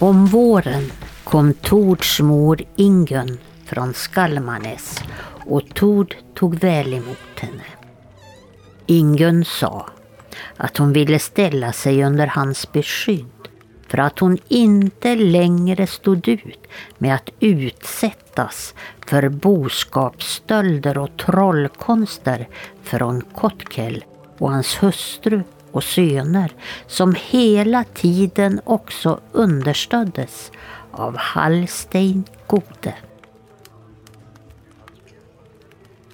Om våren kom Tords mor Ingun från Skalmarnäs och Tord tog väl emot henne. Ingun sa att hon ville ställa sig under hans beskydd för att hon inte längre stod ut med att utsättas för boskapsstölder och trollkonster från Kotkel och hans hustru och söner som hela tiden också understöddes av Hallstein Gode.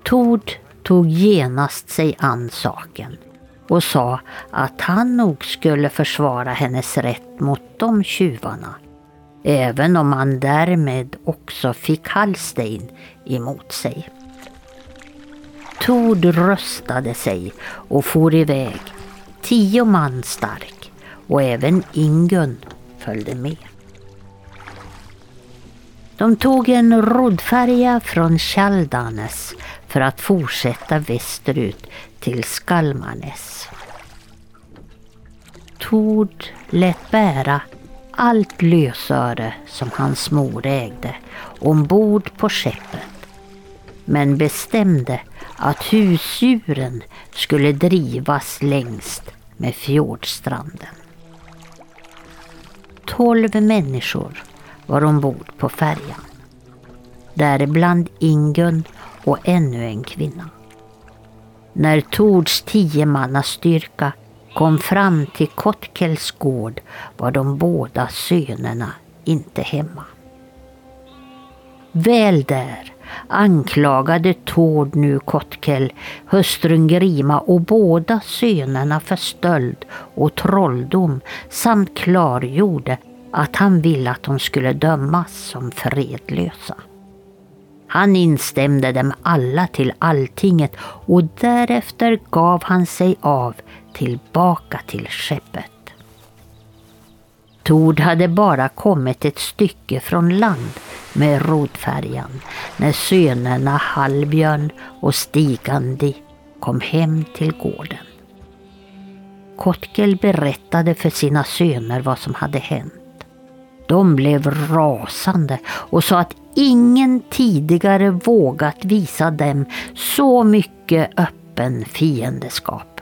Tord tog genast sig an saken och sa att han nog skulle försvara hennes rätt mot de tjuvarna. Även om han därmed också fick Hallstein emot sig. Tord röstade sig och for iväg, tio man stark och även Ingun följde med. De tog en roddfärja från Tjaldanes för att fortsätta västerut till Skalmanes. Tord lät bära allt lösöre som hans mor ägde ombord på skeppet men bestämde att husdjuren skulle drivas längst med fjordstranden. Tolv människor var ombord på färjan. Däribland Ingun och ännu en kvinna. När Tords tiomannastyrka kom fram till Kotkels gård var de båda sönerna inte hemma. Väl där anklagade Tord nu Kottkell hustrun Grima och båda sönerna för stöld och trolldom samt klargjorde att han ville att de skulle dömas som fredlösa. Han instämde dem alla till alltinget och därefter gav han sig av tillbaka till skeppet. Tord hade bara kommit ett stycke från land med rotfärjan när sönerna Hallbjörn och Stigandi kom hem till gården. Kotkel berättade för sina söner vad som hade hänt. De blev rasande och sa att ingen tidigare vågat visa dem så mycket öppen fiendeskap.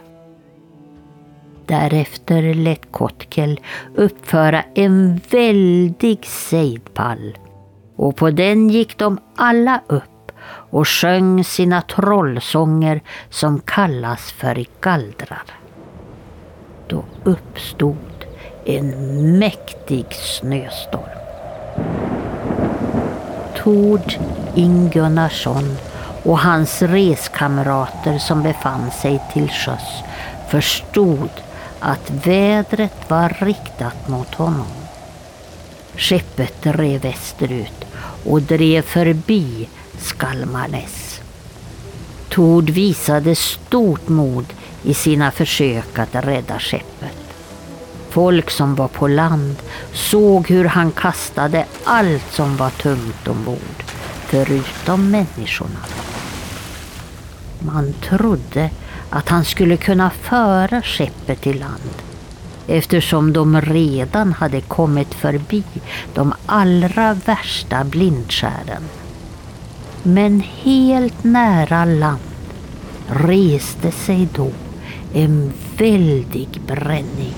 Därefter lät Kotkel uppföra en väldig sejdpall och på den gick de alla upp och sjöng sina trollsånger som kallas för galdrar. Då uppstod en mäktig snöstorm. Tord Ingunnarsson och hans reskamrater som befann sig till sjöss förstod att vädret var riktat mot honom. Skeppet drev västerut och drev förbi Skalmarnäs. Tord visade stort mod i sina försök att rädda skeppet. Folk som var på land såg hur han kastade allt som var tungt ombord, förutom människorna. Man trodde att han skulle kunna föra skeppet i land eftersom de redan hade kommit förbi de allra värsta blindskären. Men helt nära land reste sig då en väldig bränning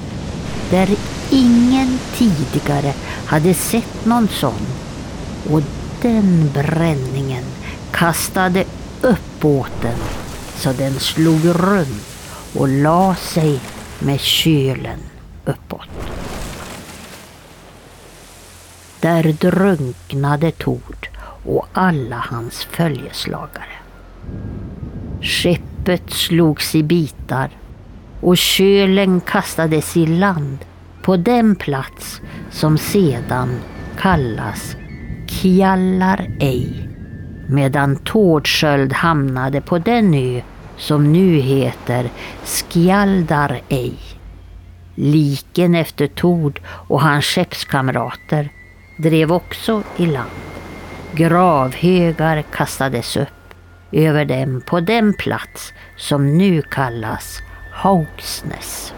där ingen tidigare hade sett någon sån. Och den bränningen kastade upp båten så den slog runt och la sig med kölen uppåt. Där drunknade Tord och alla hans följeslagare. Skeppet slogs i bitar och kölen kastades i land på den plats som sedan kallas Kjallar ej medan Tårdsköld hamnade på den ö som nu heter Skjaldar ej. Liken efter Tord och hans skeppskamrater drev också i land. Gravhögar kastades upp över dem på den plats som nu kallas Haugsnäs.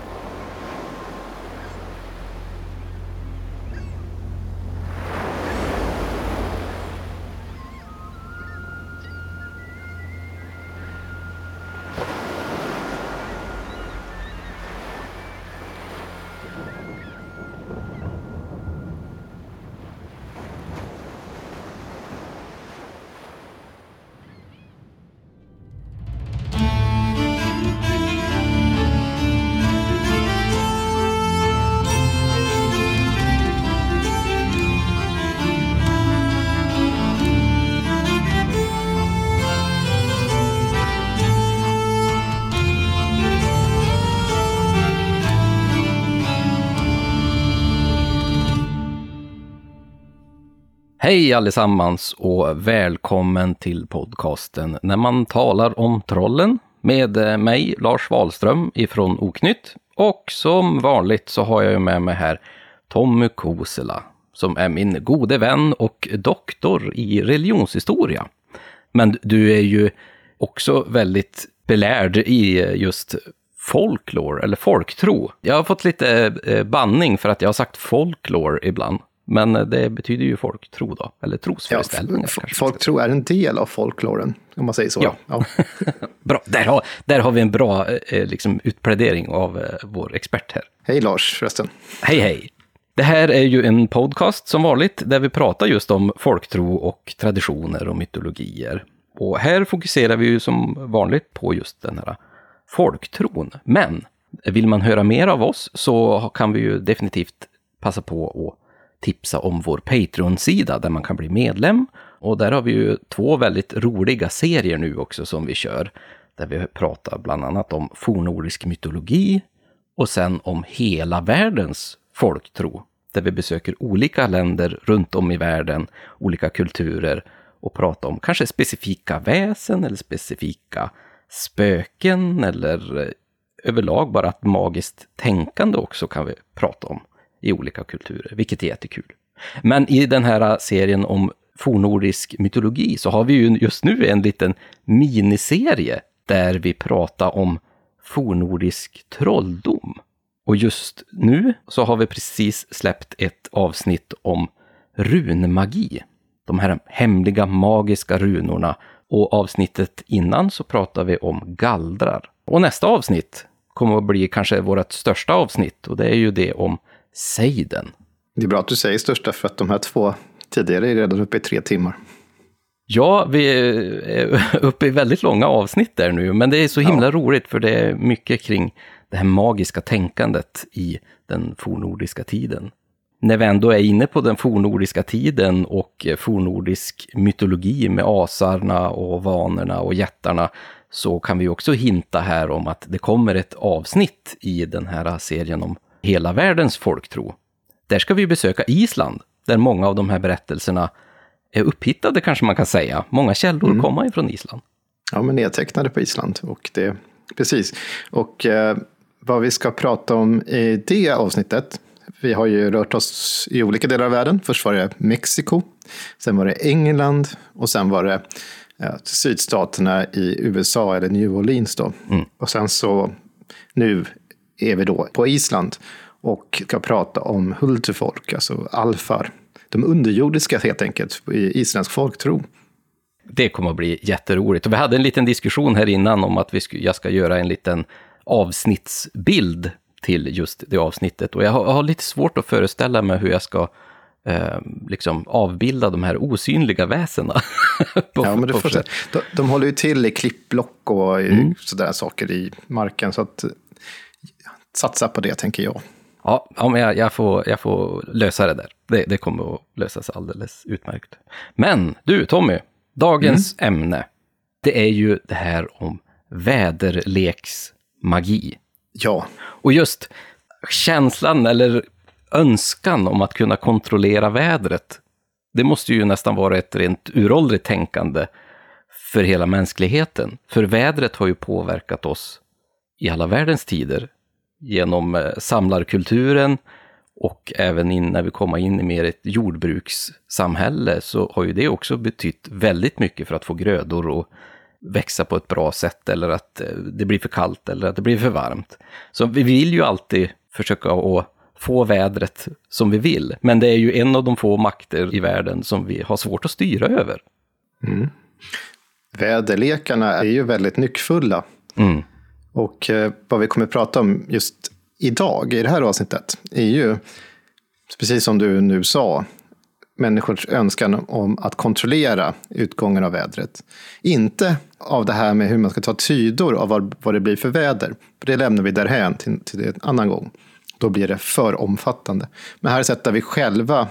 Hej allesammans och välkommen till podcasten När man talar om trollen med eh, mig, Lars Wahlström ifrån Oknytt. Och som vanligt så har jag ju med mig här Tommy Kosela, som är min gode vän och doktor i religionshistoria. Men du är ju också väldigt belärd i eh, just folklore, eller folktro. Jag har fått lite eh, banning för att jag har sagt folklore ibland. Men det betyder ju folktro då, eller trosföreställningar. Ja, folktro är en del av folkloren, om man säger så. Ja. ja. bra, där har, där har vi en bra eh, liksom, utplädering av eh, vår expert här. Hej Lars, förresten. Hej, hej. Det här är ju en podcast som vanligt, där vi pratar just om folktro och traditioner och mytologier. Och här fokuserar vi ju som vanligt på just den här folktron. Men vill man höra mer av oss så kan vi ju definitivt passa på att tipsa om vår Patreon-sida där man kan bli medlem. Och där har vi ju två väldigt roliga serier nu också som vi kör. Där vi pratar bland annat om fornnordisk mytologi och sen om hela världens folktro. Där vi besöker olika länder runt om i världen, olika kulturer och pratar om kanske specifika väsen eller specifika spöken eller eh, överlag bara ett magiskt tänkande också kan vi prata om i olika kulturer, vilket är jättekul. Men i den här serien om fornordisk mytologi så har vi ju just nu en liten miniserie där vi pratar om fornordisk trolldom. Och just nu så har vi precis släppt ett avsnitt om runmagi. De här hemliga magiska runorna. Och avsnittet innan så pratar vi om gallrar. Och nästa avsnitt kommer att bli kanske vårt största avsnitt och det är ju det om Seiden. Det är bra att du säger största för att de här två tidigare är redan uppe i tre timmar. Ja, vi är uppe i väldigt långa avsnitt där nu, men det är så himla ja. roligt för det är mycket kring det här magiska tänkandet i den fornordiska tiden. När vi ändå är inne på den fornordiska tiden och fornordisk mytologi med asarna och vanorna och jättarna så kan vi också hinta här om att det kommer ett avsnitt i den här serien om hela världens folktro. Där ska vi besöka Island, där många av de här berättelserna är upphittade kanske man kan säga. Många källor mm. kommer ifrån Island. Ja, men nedtecknade på Island. Och det, precis. Och eh, vad vi ska prata om i det avsnittet. Vi har ju rört oss i olika delar av världen. Först var det Mexiko, sen var det England och sen var det eh, sydstaterna i USA, eller New Orleans då. Mm. Och sen så nu är vi då på Island och ska prata om Hultefolk, alltså alfar. De underjordiska helt enkelt, i isländsk folktro. Det kommer att bli jätteroligt. Och vi hade en liten diskussion här innan om att vi sk jag ska göra en liten avsnittsbild till just det avsnittet. Och jag har, jag har lite svårt att föreställa mig hur jag ska eh, liksom avbilda de här osynliga väsena. ja, men du får se. De, de håller ju till i klippblock och mm. sådär saker i marken. Så att satsa på det, tänker jag. Ja, ja men jag, jag, får, jag får lösa det där. Det, det kommer att lösas alldeles utmärkt. Men du, Tommy, dagens mm. ämne, det är ju det här om väderleksmagi. Ja. Och just känslan eller önskan om att kunna kontrollera vädret, det måste ju nästan vara ett rent uråldrigt tänkande för hela mänskligheten. För vädret har ju påverkat oss i alla världens tider genom eh, samlarkulturen och även in, när vi kommer in i mer ett jordbrukssamhälle så har ju det också betytt väldigt mycket för att få grödor att växa på ett bra sätt eller att eh, det blir för kallt eller att det blir för varmt. Så vi vill ju alltid försöka att få vädret som vi vill, men det är ju en av de få makter i världen som vi har svårt att styra över. Mm. Väderlekarna är ju väldigt nyckfulla. Mm. Och eh, vad vi kommer att prata om just idag, i det här avsnittet, är ju, precis som du nu sa, människors önskan om att kontrollera utgången av vädret. Inte av det här med hur man ska ta tydor av vad, vad det blir för väder. För det lämnar vi därhän till, till en annan gång. Då blir det för omfattande. Men här sätter vi själva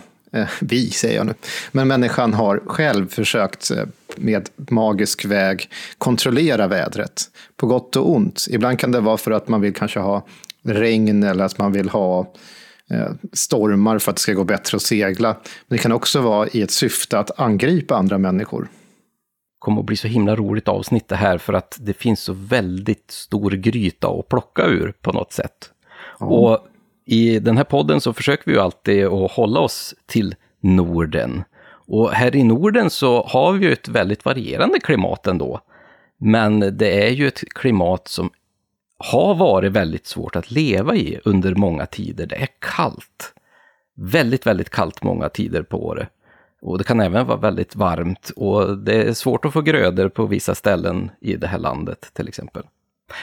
vi säger jag nu, men människan har själv försökt eh, med magisk väg kontrollera vädret. På gott och ont. Ibland kan det vara för att man vill kanske ha regn eller att man vill ha eh, stormar för att det ska gå bättre att segla. Men det kan också vara i ett syfte att angripa andra människor. Det kommer att bli så himla roligt avsnitt det här för att det finns så väldigt stor gryta att plocka ur på något sätt. Mm. Och i den här podden så försöker vi ju alltid att hålla oss till Norden. Och här i Norden så har vi ju ett väldigt varierande klimat ändå. Men det är ju ett klimat som har varit väldigt svårt att leva i under många tider. Det är kallt. Väldigt, väldigt kallt många tider på året. Och det kan även vara väldigt varmt och det är svårt att få grödor på vissa ställen i det här landet till exempel.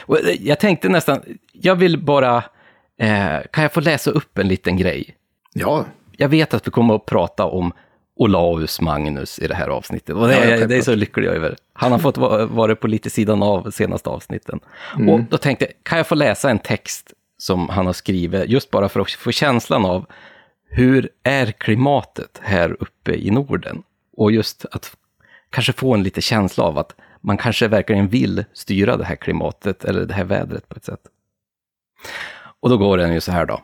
Och jag tänkte nästan, jag vill bara, eh, kan jag få läsa upp en liten grej? Ja. Jag vet att vi kommer att prata om Olaus Magnus i det här avsnittet. Och det, ja, det är så lycklig jag över. Han har fått vara, vara på lite sidan av senaste avsnitten. Mm. Och då tänkte jag, kan jag få läsa en text som han har skrivit, just bara för att få känslan av hur är klimatet här uppe i Norden? Och just att kanske få en lite känsla av att man kanske verkligen vill styra det här klimatet eller det här vädret på ett sätt. Och då går den ju så här då.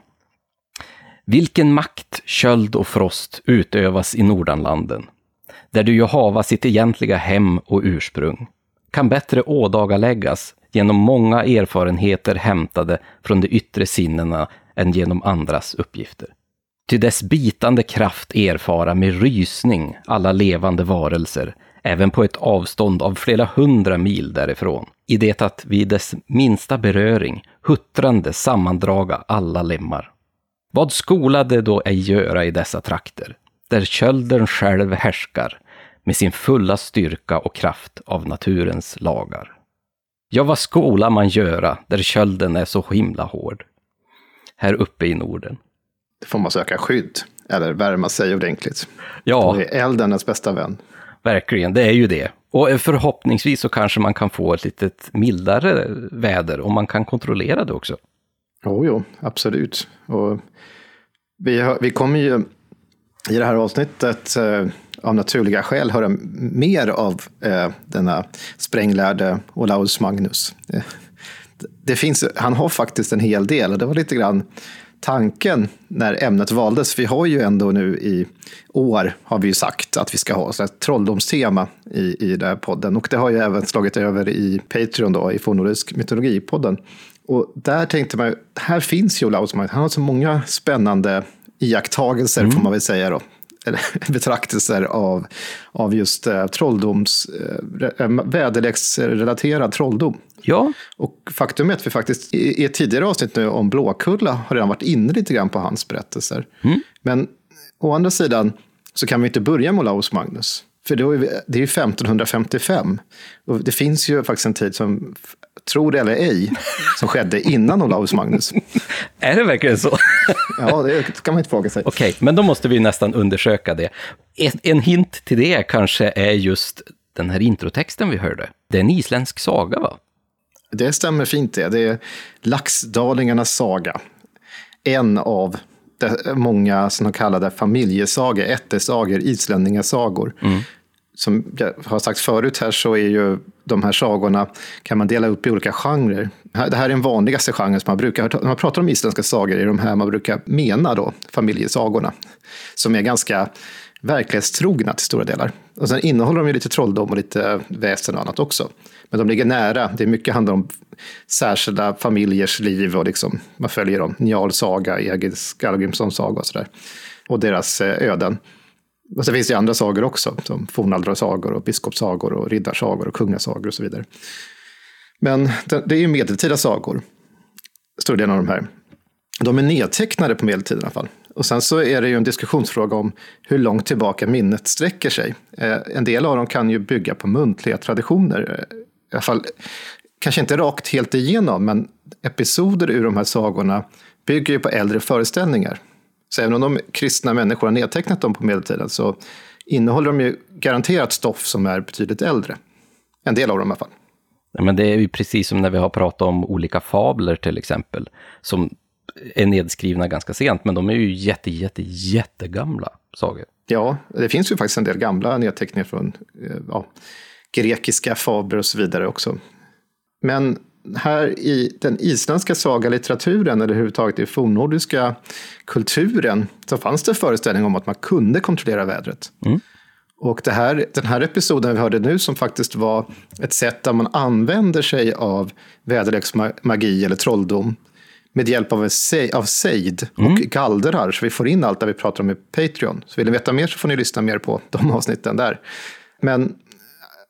Vilken makt, köld och frost utövas i Nordanlanden, där du ju hava sitt egentliga hem och ursprung, kan bättre ådagaläggas genom många erfarenheter hämtade från de yttre sinnena än genom andras uppgifter. Ty dess bitande kraft erfara med rysning alla levande varelser, även på ett avstånd av flera hundra mil därifrån, i det att vid dess minsta beröring huttrande sammandraga alla lemmar. Vad skolade då ej göra i dessa trakter, där kölden själv härskar med sin fulla styrka och kraft av naturens lagar? Ja, vad skola man göra där kölden är så himla hård? Här uppe i Norden. Det får man söka skydd, eller värma sig ordentligt. Ja. Då är elden ens bästa vän. Verkligen, det är ju det. Och förhoppningsvis så kanske man kan få ett lite mildare väder om man kan kontrollera det också. Jo, jo, absolut. Och vi, har, vi kommer ju i det här avsnittet eh, av naturliga skäl höra mer av eh, denna spränglärde Olaus Magnus. Det, det finns, han har faktiskt en hel del och det var lite grann tanken när ämnet valdes. Vi har ju ändå nu i år, har vi ju sagt, att vi ska ha ett trolldomstema i, i den här podden. Och det har ju även slagit över i Patreon, då, i Fornorisk mytologipodden. Och där tänkte man, här finns ju Olaus han har så många spännande iakttagelser, mm. får man väl säga då, betraktelser av, av just eh, trolldoms, eh, eh, väderleksrelaterad trolldom. Ja. Och faktum är att vi faktiskt i, i ett tidigare avsnitt nu om Blåkulla har redan varit inne lite grann på hans berättelser. Mm. Men å andra sidan så kan vi inte börja med Olaus Magnus. För det är ju 1555. Och det finns ju faktiskt en tid som tro det eller ej, som skedde innan Olaus Magnus. är det verkligen så? ja, det kan man inte fråga sig. Okej, okay, men då måste vi nästan undersöka det. En hint till det kanske är just den här introtexten vi hörde. Det är en isländsk saga, va? Det stämmer fint det. Det är Laxdalingarnas saga. En av många de kallade familjesagor, ättesagor, islänningasagor. Mm som jag har sagt förut här så är ju de här sagorna kan man dela upp i olika genrer. Det här är den vanligaste genren som man brukar, när man pratar om isländska sagor är de här man brukar mena då, familjesagorna. Som är ganska verklighetstrogna till stora delar. Och sen innehåller de ju lite trolldom och lite väsen och annat också. Men de ligger nära, det är mycket handlar om särskilda familjers liv och liksom, man följer dem. Njal saga, Egil Skallagrimssons saga och sådär. Och deras eh, öden. Och så finns det andra sagor också, som fornaldrarsagor och biskopssagor och riddarsagor och kungasagor och så vidare. Men det är ju medeltida sagor, stor del av de här. De är nedtecknade på medeltiden i alla fall. Och sen så är det ju en diskussionsfråga om hur långt tillbaka minnet sträcker sig. Eh, en del av dem kan ju bygga på muntliga traditioner. Eh, I alla fall, kanske inte rakt helt igenom, men episoder ur de här sagorna bygger ju på äldre föreställningar. Så även om de kristna människor har nedtecknat dem på medeltiden så innehåller de ju garanterat stoff som är betydligt äldre. En del av dem i alla fall. Ja, men det är ju precis som när vi har pratat om olika fabler till exempel, som är nedskrivna ganska sent, men de är ju jätte, jätte, jättegamla sagor. Ja, det finns ju faktiskt en del gamla nedteckningar från eh, ja, grekiska fabler och så vidare också. Men här i den isländska sagalitteraturen eller överhuvudtaget i fornnordiska kulturen så fanns det föreställning om att man kunde kontrollera vädret. Mm. Och det här, den här episoden vi hörde nu som faktiskt var ett sätt där man använder sig av väderleksmagi eller trolldom med hjälp av, av sejd och mm. gallrar så vi får in allt det vi pratar om i Patreon. Så vill ni veta mer så får ni lyssna mer på de avsnitten där. Men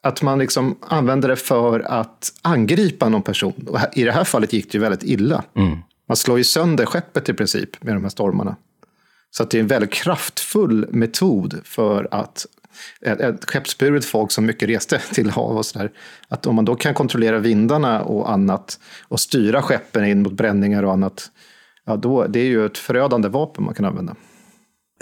att man liksom använder det för att angripa någon person. Och I det här fallet gick det ju väldigt illa. Mm. Man slår ju sönder skeppet i princip med de här stormarna. Så att det är en väldigt kraftfull metod för att ett, ett skeppsburet folk som mycket reste till hav och sådär. Att om man då kan kontrollera vindarna och annat och styra skeppen in mot bränningar och annat. Ja, då, det är ju ett förödande vapen man kan använda.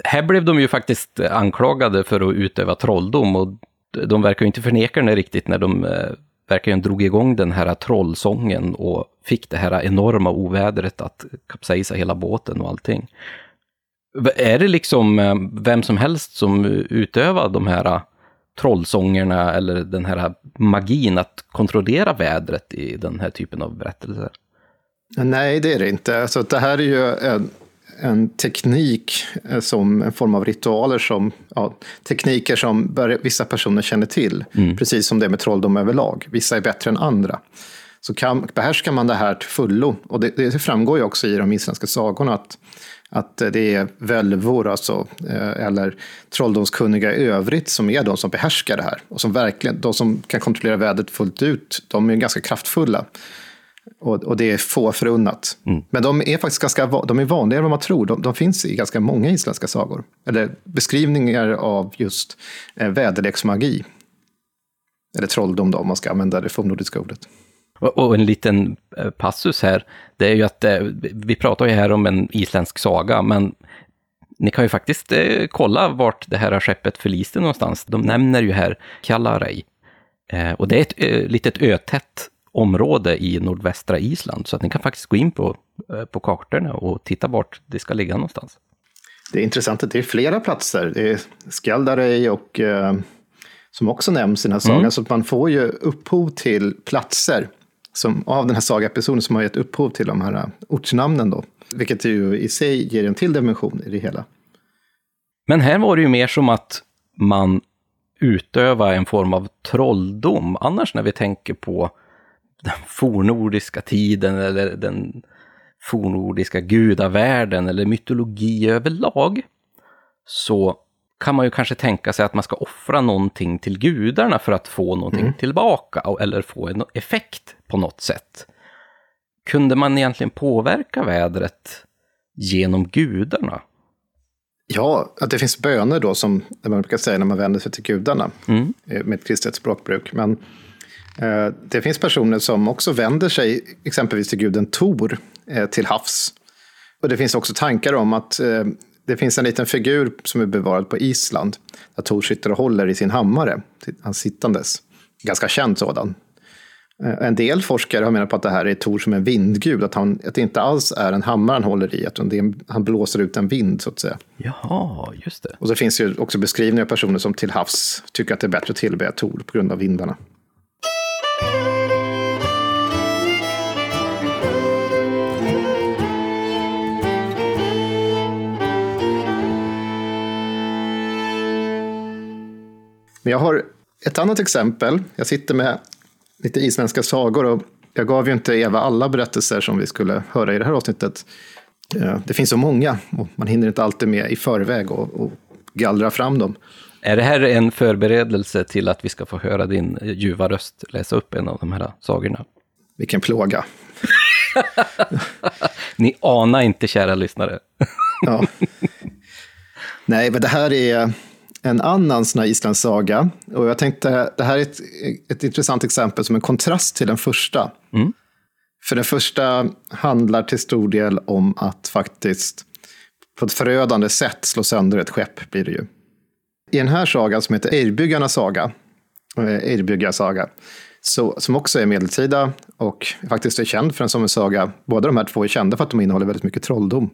Här blev de ju faktiskt anklagade för att utöva trolldom och de verkar ju inte förneka det riktigt när de eh, verkligen drog igång den här trollsången och fick det här enorma ovädret att kapsejsa hela båten och allting. Är det liksom eh, vem som helst som utövar de här eh, trollsångerna eller den här magin att kontrollera vädret i den här typen av berättelser? Nej, det är det inte. Alltså, det här är ju en, en teknik eh, som en form av ritualer som, ja, tekniker som vissa personer känner till. Mm. Precis som det är med trolldom överlag. Vissa är bättre än andra. Så kan, behärskar man det här till fullo, och det, det framgår ju också i de isländska sagorna att att det är välvor, alltså, eh, eller trolldomskunniga i övrigt, som är de som behärskar det här. Och som verkligen, de som kan kontrollera vädret fullt ut, de är ganska kraftfulla. Och, och det är få förunnat. Mm. Men de är faktiskt ganska de är vanligare än vad man tror. De, de, finns i ganska många isländska sagor. Eller beskrivningar av just eh, väderleksmagi. Eller trolldom då, om man ska använda det fornnordiska ordet. Och en liten eh, passus här, det är ju att eh, vi pratar ju här om en isländsk saga, men ni kan ju faktiskt eh, kolla vart det här skeppet förliste någonstans. De nämner ju här Kjallarei. Och det är ett litet ötätt område i nordvästra Island, så att ni kan faktiskt gå in på, på kartorna och titta vart det ska ligga någonstans. Det är intressant att det är flera platser. Det är Skaldarei och eh, som också nämns i den här sagan, mm. så att man får ju upphov till platser som, av den här sagaepisoden som har gett upphov till de här äh, ortsnamnen då. Vilket ju i sig ger en till dimension i det hela. Men här var det ju mer som att man utövar en form av trolldom. Annars när vi tänker på den fornordiska tiden eller den fornordiska gudavärlden eller mytologi överlag, så kan man ju kanske tänka sig att man ska offra någonting till gudarna för att få någonting mm. tillbaka eller få en effekt på något sätt. Kunde man egentligen påverka vädret genom gudarna? Ja, att det finns böner då som man brukar säga när man vänder sig till gudarna mm. Eh, med ett kristet språkbruk. Men det finns personer som också vänder sig exempelvis till guden Tor eh, till havs. Och det finns också tankar om att eh, det finns en liten figur som är bevarad på Island. Där Tor sitter och håller i sin hammare, han sittandes. Ganska känd sådan. Eh, en del forskare har menat på att det här är Tor som en vindgud, att, han, att det inte alls är en hammare han håller i, utan det är, han blåser ut en vind så att säga. Jaha, just det. Och så finns ju också beskrivningar av personer som till havs tycker att det är bättre att tillbe Tor på grund av vindarna. Men jag har ett annat exempel. Jag sitter med lite isländska sagor och jag gav ju inte Eva alla berättelser som vi skulle höra i det här avsnittet. Eh, det finns så många och man hinner inte alltid med i förväg och, och gallra fram dem. Är det här en förberedelse till att vi ska få höra din ljuva röst läsa upp en av de här sagorna? Vilken plåga. Ni anar inte, kära lyssnare. ja. Nej, men det här är en annan sån här islandssaga. Och jag tänkte, det här är ett, ett intressant exempel som en kontrast till den första. Mm. För den första handlar till stor del om att faktiskt på ett förödande sätt slå sönder ett skepp, blir det ju. I den här sagan som heter Eirbyggarnas saga, eh, Eirbyggarsaga, så, som också är medeltida och faktiskt är känd för en som en saga. Båda de här två är kända för att de innehåller väldigt mycket trolldom.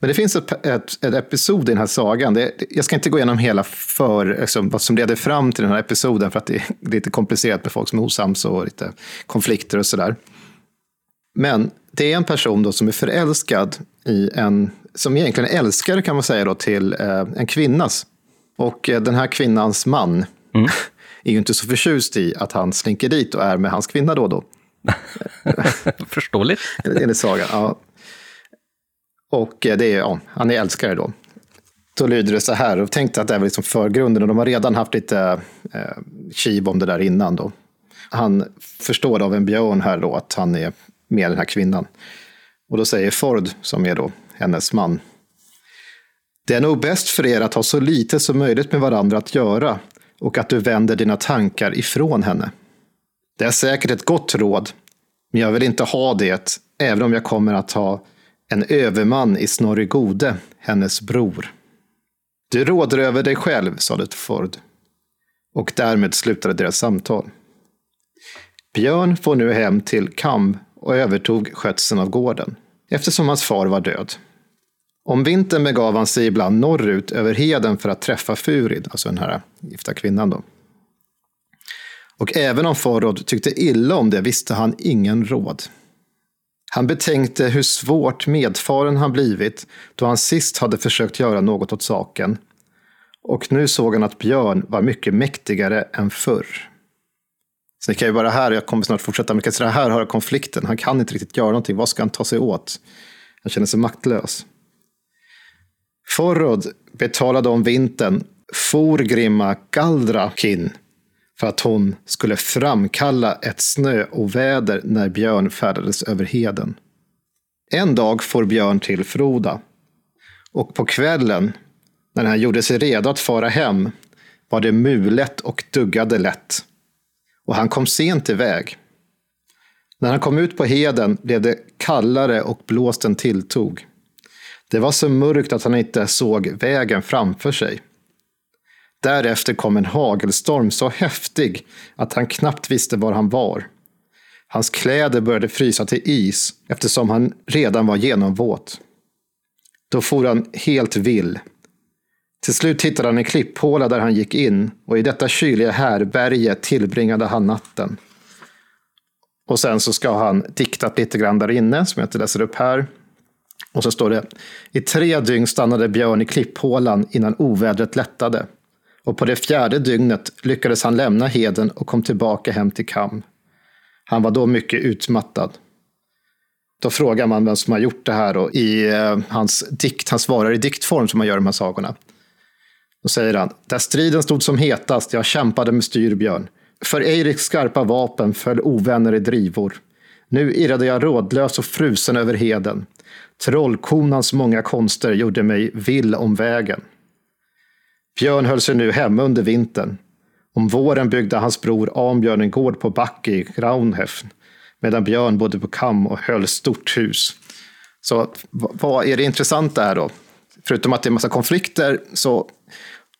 Men det finns ett, ett, ett, episod i den här sagan. Det, jag ska inte gå igenom hela för, liksom, vad som leder fram till den här episoden, för att det är lite komplicerat med folk som är osams och lite konflikter och sådär. Men det är en person då som är förälskad i en, som egentligen är älskare kan man säga då, till eh, en kvinnas. Och eh, den här kvinnans man mm. är ju inte så förtjust i att han slinker dit och är med hans kvinna då och då. Förståeligt. Enligt sagan, ja. Och eh, det är, ja, han är älskare då. Då lyder det så här, och tänkte att det är liksom förgrunden, och de har redan haft lite eh, kiv om det där innan då. Han förstår av en björn här då att han är med den här kvinnan. Och då säger Ford, som är då hennes man, det är nog bäst för er att ha så lite som möjligt med varandra att göra och att du vänder dina tankar ifrån henne. Det är säkert ett gott råd, men jag vill inte ha det, även om jag kommer att ha en överman i Snorri Gode, hennes bror. Du råder över dig själv, sade Ford. Och därmed slutade deras samtal. Björn får nu hem till Kam och övertog skötseln av gården, eftersom hans far var död. Om vintern begav han sig ibland norrut över heden för att träffa Furid, alltså den här gifta kvinnan. Då. Och även om Farod tyckte illa om det visste han ingen råd. Han betänkte hur svårt medfaren han blivit då han sist hade försökt göra något åt saken. Och nu såg han att Björn var mycket mäktigare än förr. Så det kan ju vara här, jag kommer snart fortsätta, men kan här har konflikten. Han kan inte riktigt göra någonting. Vad ska han ta sig åt? Han känner sig maktlös. Forrod betalade om vintern Forgrimma Galdrakin för att hon skulle framkalla ett snöoväder när Björn färdades över heden. En dag får Björn till Froda. Och på kvällen, när han gjorde sig redo att fara hem, var det mulet och duggade lätt. Och han kom sent iväg. När han kom ut på heden blev det kallare och blåsten tilltog. Det var så mörkt att han inte såg vägen framför sig. Därefter kom en hagelstorm så häftig att han knappt visste var han var. Hans kläder började frysa till is eftersom han redan var genomvåt. Då for han helt vill. Till slut hittade han en klipphåla där han gick in och i detta kyliga härberge tillbringade han natten. Och sen så ska han diktat lite grann där inne, som jag inte läser upp här. Och så står det, i tre dygn stannade Björn i klipphålan innan ovädret lättade. Och på det fjärde dygnet lyckades han lämna heden och kom tillbaka hem till Kam. Han var då mycket utmattad. Då frågar man vem som har gjort det här och i eh, hans dikt, han svarar i diktform som man gör de här sagorna. Då säger han, där striden stod som hetast, jag kämpade med styrbjörn. För Eiriks skarpa vapen föll ovänner i drivor. Nu irrade jag rådlös och frusen över heden. Trollkonans många konster gjorde mig vill om vägen. Björn höll sig nu hemma under vintern. Om våren byggde hans bror Ambjörn en gård på Backe i Graunhäfn, medan Björn bodde på Kam och höll stort hus. Så vad är det intressanta här då? Förutom att det är massa konflikter så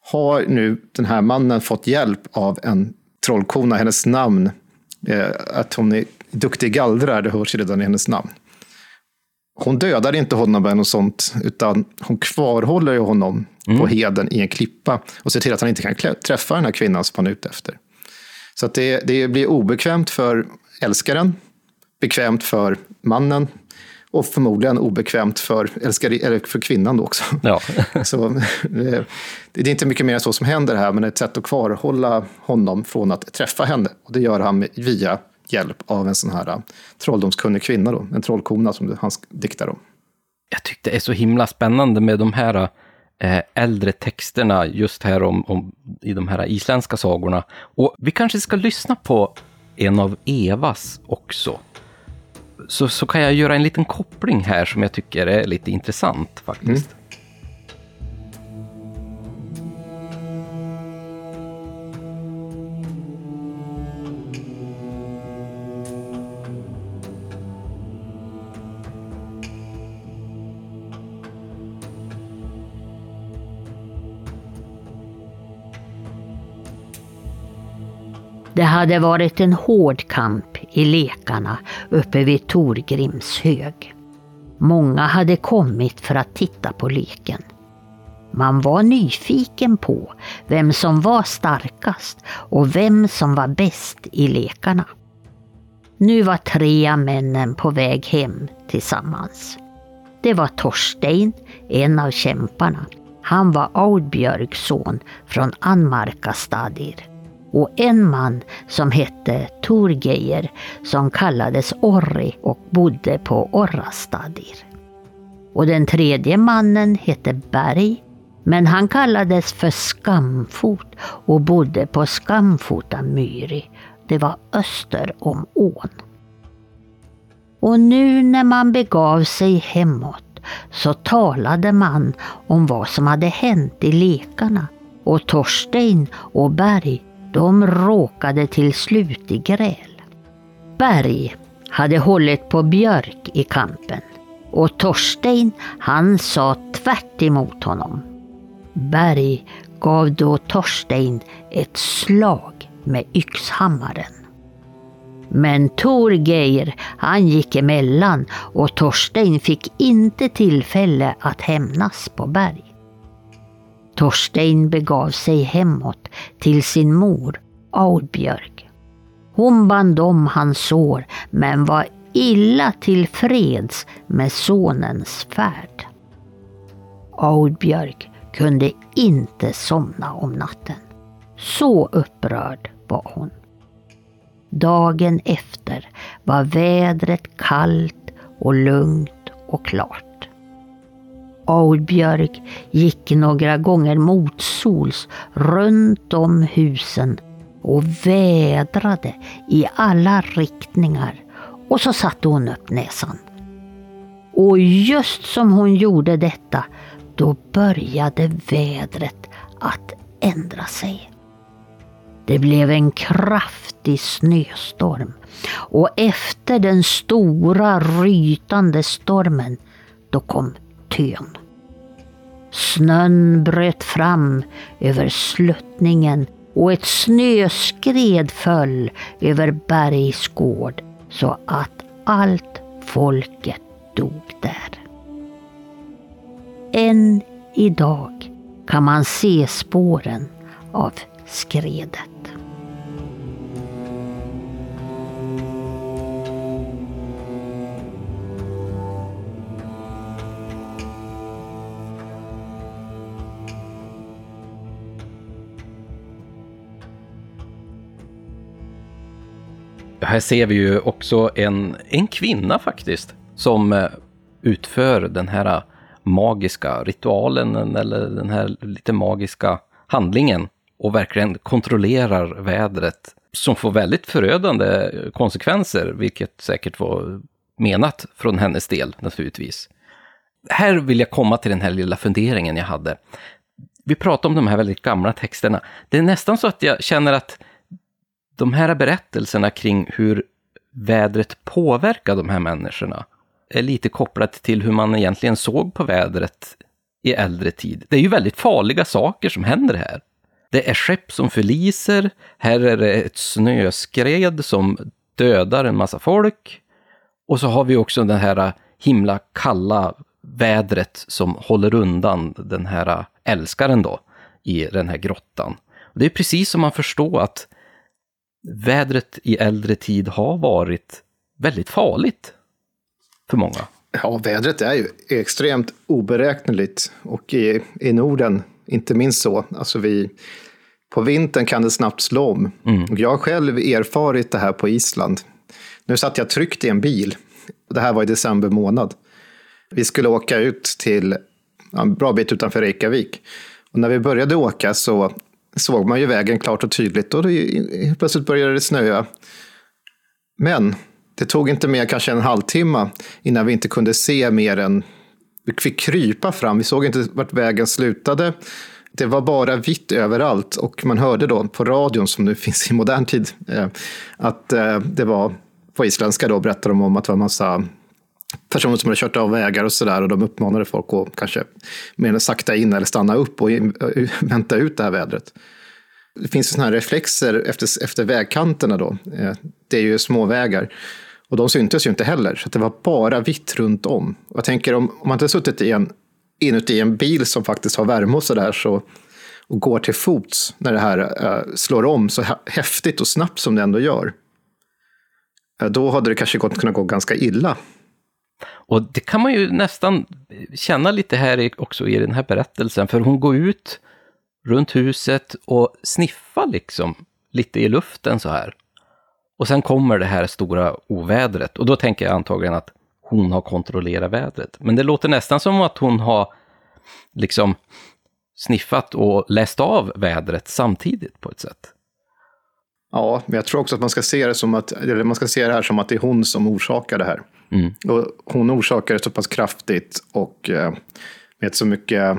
har nu den här mannen fått hjälp av en trollkona, hennes namn, eh, att hon är duktig gallrare, det hörs redan i hennes namn hon dödar inte honom eller något sånt, utan hon kvarhåller honom mm. på heden i en klippa och ser till att han inte kan träffa den här kvinnan som han är ute efter. Så det, det blir obekvämt för älskaren, bekvämt för mannen och förmodligen obekvämt för, älskare, eller för kvinnan då också. Ja. så, det, det är inte mycket mer än så som händer här, men ett sätt att kvarhålla honom från att träffa henne. Och det gör han via hjälp av en sån här äh, trolldomskunnig kvinna, då, en trollkona som han diktar om. Jag tyckte det är så himla spännande med de här äh, äldre texterna just här om, om, i de här isländska sagorna. Och vi kanske ska lyssna på en av Evas också. Så, så kan jag göra en liten koppling här som jag tycker är lite intressant faktiskt. Mm. Det hade varit en hård kamp i lekarna uppe vid Torgrims hög. Många hade kommit för att titta på leken. Man var nyfiken på vem som var starkast och vem som var bäst i lekarna. Nu var tre av männen på väg hem tillsammans. Det var Torstein, en av kämparna. Han var Audbjörgs son från Anmarkastadir. Och en man som hette Torgeier som kallades Orri och bodde på Orrastadir. Och den tredje mannen hette Berg men han kallades för Skamfot och bodde på Skamfota myri. Det var öster om ån. Och nu när man begav sig hemåt så talade man om vad som hade hänt i lekarna och Torstein och Berg de råkade till slut i gräl. Berg hade hållit på Björk i kampen och Torstein han sa tvärt emot honom. Berg gav då Torstein ett slag med yxhammaren. Men Torgeir, han gick emellan och Torstein fick inte tillfälle att hämnas på Berg. Torstein begav sig hemåt till sin mor, Audbjörg. Hon band om hans sår men var illa tillfreds med sonens färd. Audbjörg kunde inte somna om natten. Så upprörd var hon. Dagen efter var vädret kallt och lugnt och klart. Audbjörg gick några gånger motsols runt om husen och vädrade i alla riktningar och så satte hon upp näsan. Och just som hon gjorde detta då började vädret att ändra sig. Det blev en kraftig snöstorm och efter den stora rytande stormen då kom tön. Snön bröt fram över sluttningen och ett snöskred föll över Bergs gård så att allt folket dog där. Än idag kan man se spåren av skredet. Här ser vi ju också en, en kvinna faktiskt som eh, utför den här eh, magiska ritualen eller den här lite magiska handlingen och verkligen kontrollerar vädret som får väldigt förödande konsekvenser, vilket säkert var menat från hennes del naturligtvis. Här vill jag komma till den här lilla funderingen jag hade. Vi pratar om de här väldigt gamla texterna. Det är nästan så att jag känner att de här berättelserna kring hur vädret påverkar de här människorna är lite kopplat till hur man egentligen såg på vädret i äldre tid. Det är ju väldigt farliga saker som händer här. Det är skepp som förliser, här är det ett snöskred som dödar en massa folk. Och så har vi också det här himla kalla vädret som håller undan den här älskaren då i den här grottan. Och det är precis som man förstår att vädret i äldre tid har varit väldigt farligt för många. Ja, vädret är ju extremt oberäkneligt och i, i Norden inte minst så. Alltså vi, på vintern kan det snabbt slå om. Mm. Jag har själv erfarit det här på Island. Nu satt jag tryggt i en bil. Det här var i december månad. Vi skulle åka ut till en bra bit utanför Reykjavik. Och när vi började åka så såg man ju vägen klart och tydligt och det, plötsligt började det snöa. Men det tog inte mer kanske en halvtimme innan vi inte kunde se mer än... Vi fick krypa fram, vi såg inte vart vägen slutade. Det var bara vitt överallt och man hörde då på radion, som nu finns i modern tid, eh, att eh, det var på isländska då berättade de om att det var massa personer som hade kört av vägar och sådär och de uppmanade folk att kanske mer sakta in eller stanna upp och vänta ut det här vädret. Det finns sådana här reflexer efter, efter vägkanterna då. Eh, det är ju småvägar. Och de syntes ju inte heller, så det var bara vitt runt om. Och jag tänker om, om man inte har suttit i en, inuti en bil som faktiskt har värme och sådär, så, och går till fots när det här äh, slår om så häftigt och snabbt som det ändå gör, äh, då hade det kanske gått, kunnat gå ganska illa. Och det kan man ju nästan känna lite här också i den här berättelsen, för hon går ut runt huset och sniffar liksom lite i luften så här. Och sen kommer det här stora ovädret och då tänker jag antagligen att hon har kontrollerat vädret. Men det låter nästan som att hon har liksom sniffat och läst av vädret samtidigt på ett sätt. Ja, men jag tror också att man ska se det som att, eller man ska se det här som att det är hon som orsakar det här. Mm. Och hon orsakar det så pass kraftigt och eh, med så mycket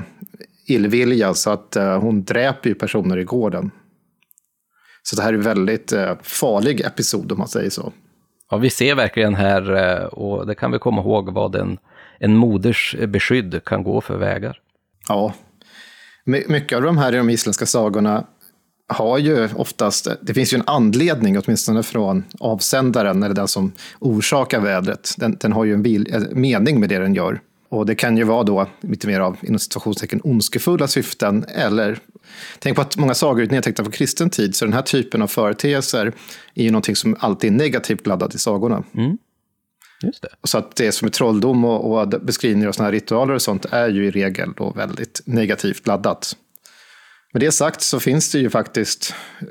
illvilja så att eh, hon dräper ju personer i gården. Så det här är en väldigt eh, farlig episod om man säger så. Ja, vi ser verkligen här, och det kan vi komma ihåg, vad en, en moders beskydd kan gå för vägar. Ja, mycket av de här i de isländska sagorna har ju oftast, det finns ju en anledning åtminstone från avsändaren, eller den som orsakar vädret. Den, den har ju en vil, mening med det den gör. Och det kan ju vara då lite mer av inom situationstecken ondskefulla syften eller Tänk på att många sagor är nedtecknade på kristen tid, så den här typen av företeelser är ju någonting som alltid är negativt laddat i sagorna. Mm. Just det. Så att det som är trolldom och, och beskrivningar av sådana här ritualer och sånt är ju i regel då väldigt negativt laddat. Med det sagt så finns det ju faktiskt, eh,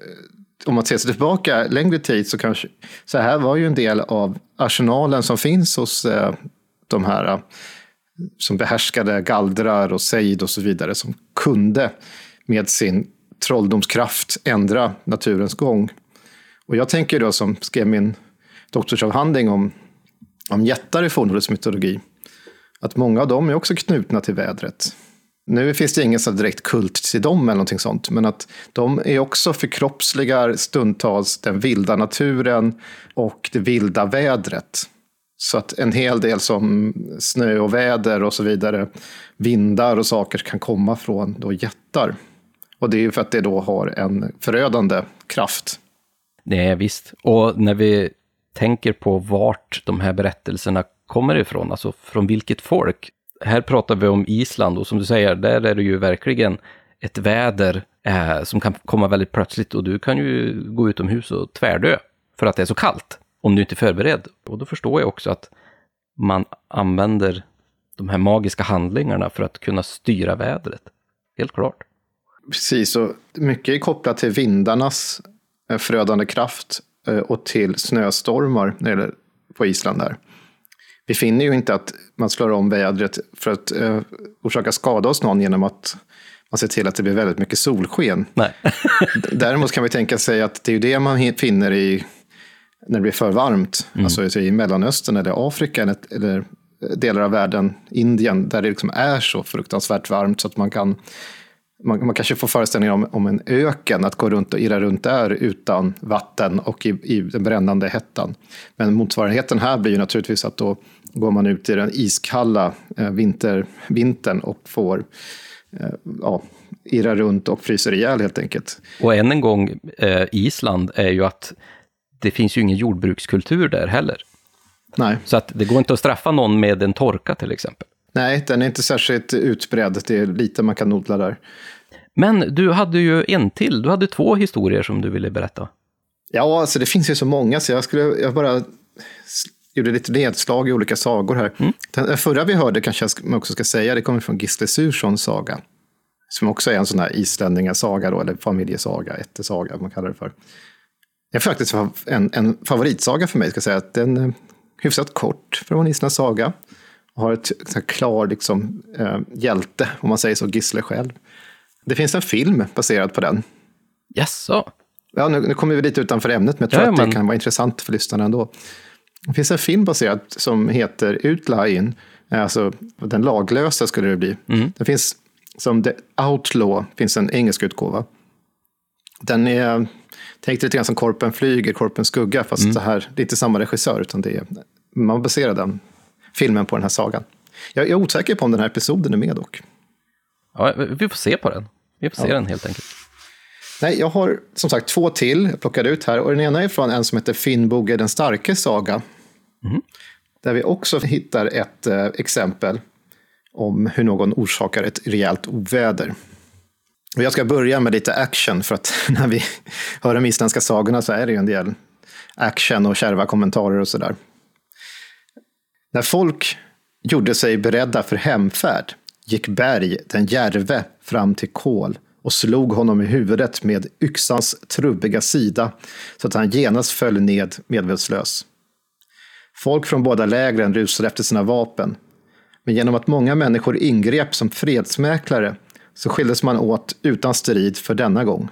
om man ser sig tillbaka längre tid, så kanske så här var ju en del av arsenalen som finns hos eh, de här eh, som behärskade gallrar och sejd och så vidare, som kunde med sin trolldomskraft ändra naturens gång. Och jag tänker då som skrev min doktorsavhandling om, om jättar i fornnordisk mytologi, att många av dem är också knutna till vädret. Nu finns det ingen så direkt kult till dem eller någonting sånt, men att de är också förkroppsligar stundtals den vilda naturen och det vilda vädret. Så att en hel del som snö och väder och så vidare, vindar och saker kan komma från då jättar. Och det är ju för att det då har en förödande kraft. Det är visst. Och när vi tänker på vart de här berättelserna kommer ifrån, alltså från vilket folk. Här pratar vi om Island och som du säger, där är det ju verkligen ett väder eh, som kan komma väldigt plötsligt och du kan ju gå utomhus och tvärdö för att det är så kallt om du inte är förberedd. Och då förstår jag också att man använder de här magiska handlingarna för att kunna styra vädret. Helt klart. Precis, och mycket är kopplat till vindarnas eh, förödande kraft eh, och till snöstormar på Island där. Vi finner ju inte att man slår om vädret för att uh, orsaka skada hos någon genom att man ser till att det blir väldigt mycket solsken. Nej. Däremot kan vi tänka sig att det är det man finner i när det blir för varmt, mm. alltså i Mellanöstern eller Afrika eller, eller delar av världen, Indien, där det liksom är så fruktansvärt varmt så att man kan man, man kanske får föreställningar om, om en öken, att gå runt och irra runt där utan vatten och i, i den brännande hettan. Men motsvarigheten här blir ju naturligtvis att då går man ut i den iskalla eh, vinter, vintern och får eh, ja, irra runt och fryser ihjäl helt enkelt. Och än en gång, eh, Island är ju att det finns ju ingen jordbrukskultur där heller. Nej. Så att det går inte att straffa någon med en torka till exempel. Nej, den är inte särskilt utbredd. Det är lite man kan odla där. Men du hade ju en till. Du hade två historier som du ville berätta. Ja, alltså det finns ju så många så jag skulle jag bara gjorde lite nedslag i olika sagor här. Mm. Den förra vi hörde kanske jag också ska säga, det kommer från Gisle Surssons saga. Som också är en sån här islänningasaga då, eller familjesaga, ättesaga, man kallar det för. Det är faktiskt en, en favoritsaga för mig, ska jag säga. Den är hyfsat kort för en isländsk saga har ett så klar liksom, eh, hjälte, om man säger så, Gisle själv. Det finns en film baserad på den. Jaså? Ja, nu, nu kommer vi lite utanför ämnet, men jag tror ja, att det kan vara intressant för lyssnarna ändå. Det finns en film baserad som heter Outline, alltså den laglösa skulle det bli. Mm. Det finns som The Outlaw, finns en engelsk utgåva. Den är, tänk lite grann som Korpen flyger, Korpen skugga, fast mm. det här, det är inte samma regissör, utan det är, man baserar den filmen på den här sagan. Jag är osäker på om den här episoden är med dock. Ja, vi får se på den. Vi får se den helt enkelt. Nej, jag har som sagt två till jag plockade ut här. Och den ena är från en som heter Finnboge den starke saga. Mm. Där vi också hittar ett eh, exempel om hur någon orsakar ett rejält oväder. Och jag ska börja med lite action, för att när vi hör de isländska sagorna så är det ju en del action och kärva kommentarer och sådär. När folk gjorde sig beredda för hemfärd gick Berg den järve fram till Kol och slog honom i huvudet med yxans trubbiga sida så att han genast föll ned medvetslös. Folk från båda lägren rusade efter sina vapen. Men genom att många människor ingrep som fredsmäklare så skildes man åt utan strid för denna gång.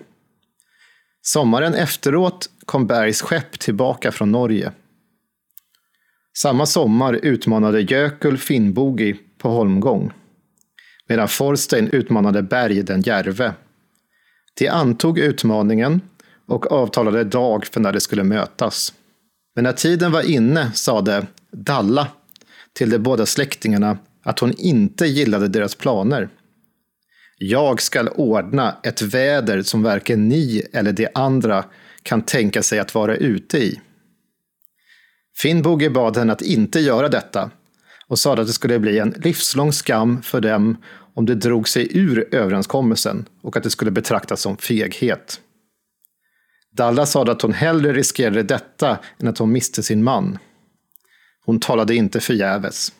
Sommaren efteråt kom Bergs skepp tillbaka från Norge. Samma sommar utmanade Jökull Finnbogi på holmgång, medan Forstein utmanade Berg den järve. De antog utmaningen och avtalade dag för när de skulle mötas. Men när tiden var inne sade Dalla till de båda släktingarna att hon inte gillade deras planer. Jag skall ordna ett väder som varken ni eller de andra kan tänka sig att vara ute i. Finnboge bad henne att inte göra detta och sade att det skulle bli en livslång skam för dem om de drog sig ur överenskommelsen och att det skulle betraktas som feghet. Dalla sade att hon hellre riskerade detta än att hon miste sin man. Hon talade inte förgäves.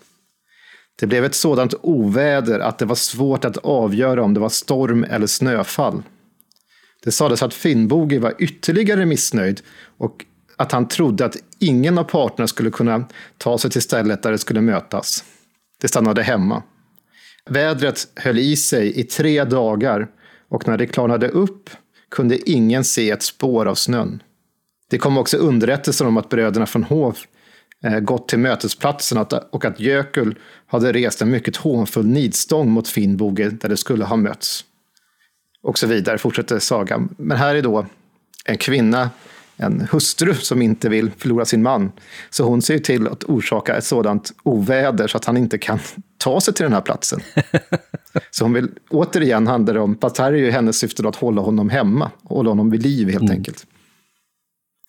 Det blev ett sådant oväder att det var svårt att avgöra om det var storm eller snöfall. Det sades att Finnboge var ytterligare missnöjd och att han trodde att ingen av parterna skulle kunna ta sig till stället där de skulle mötas. Det stannade hemma. Vädret höll i sig i tre dagar och när det klarnade upp kunde ingen se ett spår av snön. Det kom också underrättelser om att bröderna från Hov eh, gått till mötesplatsen och att Jökull hade rest en mycket hånfull nidstång mot Finnboge där det skulle ha mötts. Och så vidare, fortsätter sagan. Men här är då en kvinna, en hustru som inte vill förlora sin man. Så hon ser till att orsaka ett sådant oväder så att han inte kan ta sig till den här platsen. Så hon vill, återigen handlar det om, fast här är ju hennes syfte att hålla honom hemma, hålla honom vid liv helt mm. enkelt.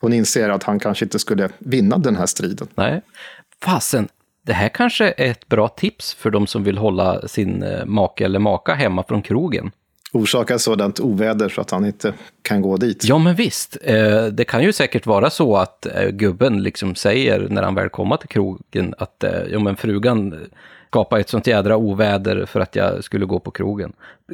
Hon inser att han kanske inte skulle vinna den här striden. Nej, fasen, det här kanske är ett bra tips för de som vill hålla sin eh, make eller maka hemma från krogen. Orsaka sådant oväder så att han inte kan gå dit. Ja, men visst. Eh, det kan ju säkert vara så att eh, gubben liksom säger när han väl kommer till krogen att ja, men frugan skapa ett sånt jädra oväder för att jag skulle gå på krogen.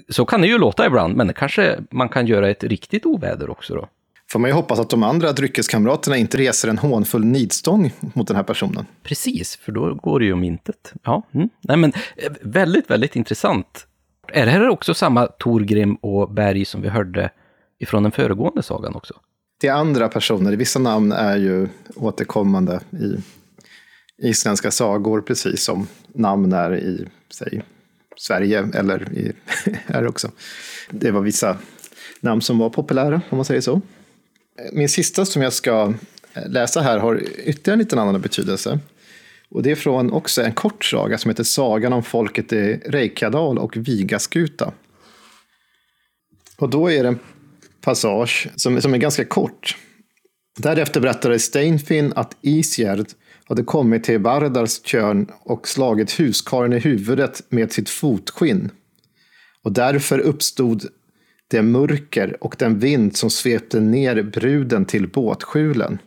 Så kan det ju låta ibland, men kanske man kan göra ett riktigt oväder också då. Får man ju hoppas att de andra dryckeskamraterna inte reser en hånfull nidstång mot den här personen. Precis, för då går det ju om intet. Ja, mm. Nej, men eh, väldigt, väldigt intressant. Är det här också samma Torgrim och Berg som vi hörde ifrån den föregående sagan också? Det är andra personer. Vissa namn är ju återkommande i isländska sagor, precis som namn är i säg, Sverige eller i, här också. Det var vissa namn som var populära, om man säger så. Min sista som jag ska läsa här har ytterligare en liten annan betydelse. Och det är från också en kort saga som heter Sagan om folket i Reykjadal och Vigaskuta. Och då är det en passage som, som är ganska kort. Därefter berättade Steinfinn att Isgärd hade kommit till Vardars tjörn och slagit huskaren i huvudet med sitt fotskinn. Och därför uppstod det mörker och den vind som svepte ner bruden till båtskjulen.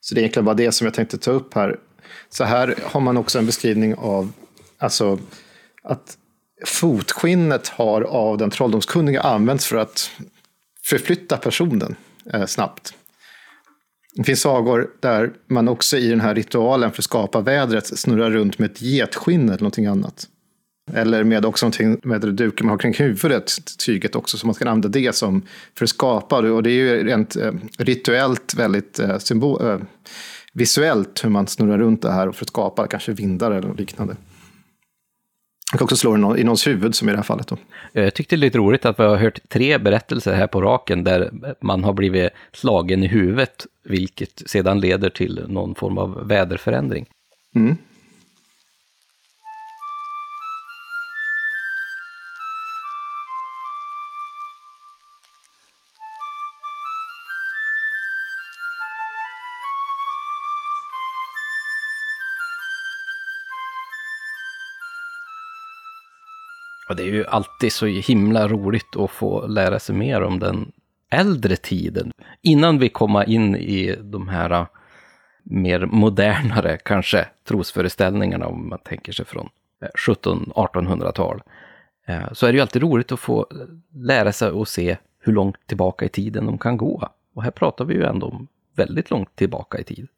Så det är egentligen bara det som jag tänkte ta upp här. Så här har man också en beskrivning av alltså, att fotskinnet har av den trolldomskunniga använts för att förflytta personen eh, snabbt. Det finns sagor där man också i den här ritualen för att skapa vädret snurrar runt med ett getskinn eller någonting annat. Eller med också någonting med duken man har kring huvudet, tyget också, så man kan använda det som för att skapa. Och det är ju rent eh, rituellt väldigt eh, symbol, eh, visuellt hur man snurrar runt det här för att skapa kanske vindar eller liknande. Man kan också slå i någons huvud, som i det här fallet. Då. Jag tyckte det är lite roligt att vi har hört tre berättelser här på raken där man har blivit slagen i huvudet, vilket sedan leder till någon form av väderförändring. Mm. Och det är ju alltid så himla roligt att få lära sig mer om den äldre tiden. Innan vi kommer in i de här äh, mer modernare, kanske, trosföreställningarna, om man tänker sig från äh, 1700-1800-tal, äh, så är det ju alltid roligt att få lära sig och se hur långt tillbaka i tiden de kan gå. Och här pratar vi ju ändå om väldigt långt tillbaka i tid.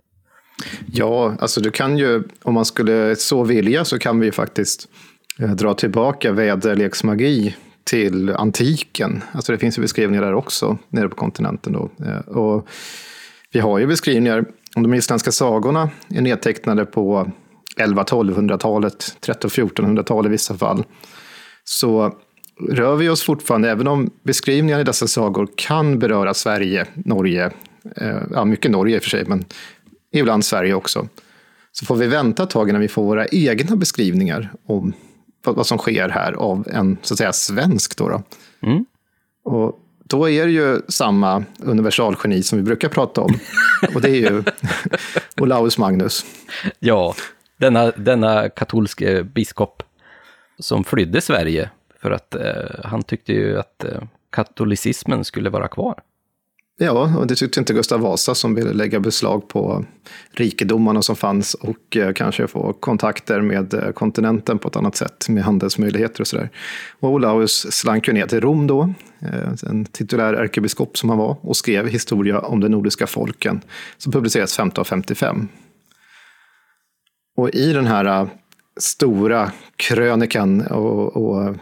Ja, alltså du kan ju, om man skulle så vilja, så kan vi ju faktiskt Eh, dra tillbaka väderleksmagi till antiken. Alltså det finns ju beskrivningar där också, nere på kontinenten. Då. Eh, och vi har ju beskrivningar om de isländska sagorna är nedtecknade på 11-1200-talet, 13-1400-talet i vissa fall. Så rör vi oss fortfarande, även om beskrivningarna i dessa sagor kan beröra Sverige, Norge, eh, ja mycket Norge i och för sig, men ibland Sverige också. Så får vi vänta ett tag innan vi får våra egna beskrivningar om vad som sker här av en så att säga svensk. Då, då. Mm. Och då är det ju samma universalgeni som vi brukar prata om. Och det är ju Olaus Magnus. Ja, denna, denna katolske biskop som flydde Sverige för att eh, han tyckte ju att eh, katolicismen skulle vara kvar. Ja, och det tyckte inte Gustav Vasa som ville lägga beslag på rikedomarna som fanns och eh, kanske få kontakter med eh, kontinenten på ett annat sätt med handelsmöjligheter och sådär. Och Olaus slank ju ner till Rom då, eh, en titulär ärkebiskop som han var, och skrev historia om de nordiska folken som publicerades 1555. Och i den här stora krönikan och, och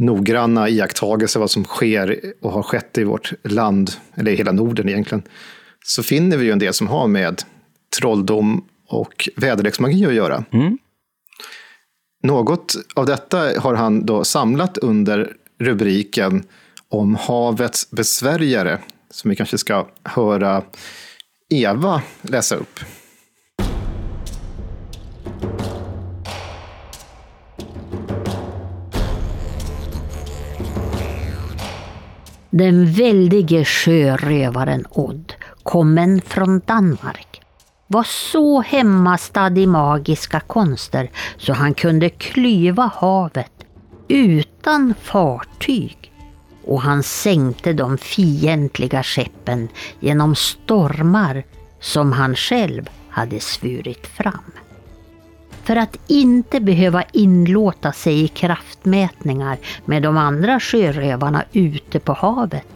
noggranna iakttagelser vad som sker och har skett i vårt land, eller i hela Norden egentligen, så finner vi ju en del som har med trolldom och väderleksmagi att göra. Mm. Något av detta har han då samlat under rubriken om havets besvärjare, som vi kanske ska höra Eva läsa upp. Den väldige sjörövaren Odd, kommen från Danmark, var så hemmastad i magiska konster så han kunde klyva havet utan fartyg. Och han sänkte de fientliga skeppen genom stormar som han själv hade svurit fram för att inte behöva inlåta sig i kraftmätningar med de andra sjörövarna ute på havet,